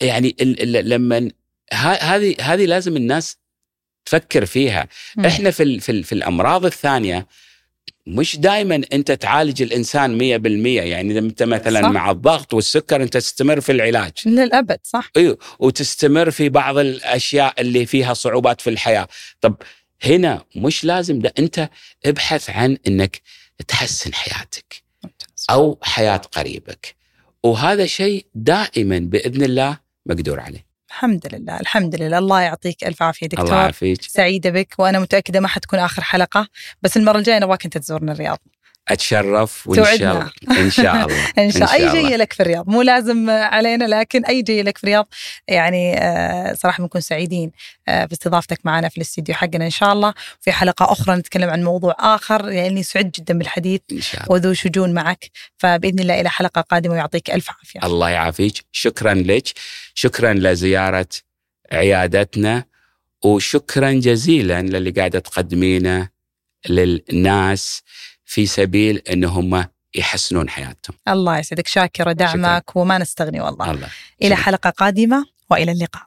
يعني ال- ال- لما هذه هذه لازم الناس تفكر فيها مم. إحنا في ال- في, ال- في الأمراض الثانية مش دائما أنت تعالج الإنسان 100% يعني أنت مثلا صح. مع الضغط والسكر أنت تستمر في العلاج للابد صح أيوه وتستمر في بعض الأشياء اللي فيها صعوبات في الحياة طب هنا مش لازم ده أنت ابحث عن إنك تحسن حياتك. أو حياة قريبك. وهذا شيء دائما بإذن الله مقدور عليه. الحمد لله الحمد لله. الله يعطيك ألف عافية الله دكتور يعافيك. سعيدة بك وأنا متأكدة ما حتكون آخر حلقة بس المرة الجاية نبغاك أنت تزورنا الرياض. أتشرف وإن شاء. الله. إن شاء الله. إن شاء أي الله. جاية لك في الرياض. مو لازم علينا لكن أي جاية لك في الرياض. يعني آه، صراحة بنكون سعيدين آه، باستضافتك معنا في الاستديو حقنا إن شاء الله. في حلقة أخرى نتكلم عن موضوع آخر يعني سعد جدا بالحديث إن شاء الله. وذو شجون معك. فبإذن الله إلى حلقة قادمة ويعطيك ألف عافية. الله يعافيك. شكرا لك. شكرا لزيارة عيادتنا. وشكرا جزيلا للي قاعدة تقدمينه للناس. في سبيل انهم يحسنون حياتهم. الله يسعدك. شاكرة دعمك وما نستغني والله. الله. إلى شكراً. حلقة قادمة وإلى اللقاء.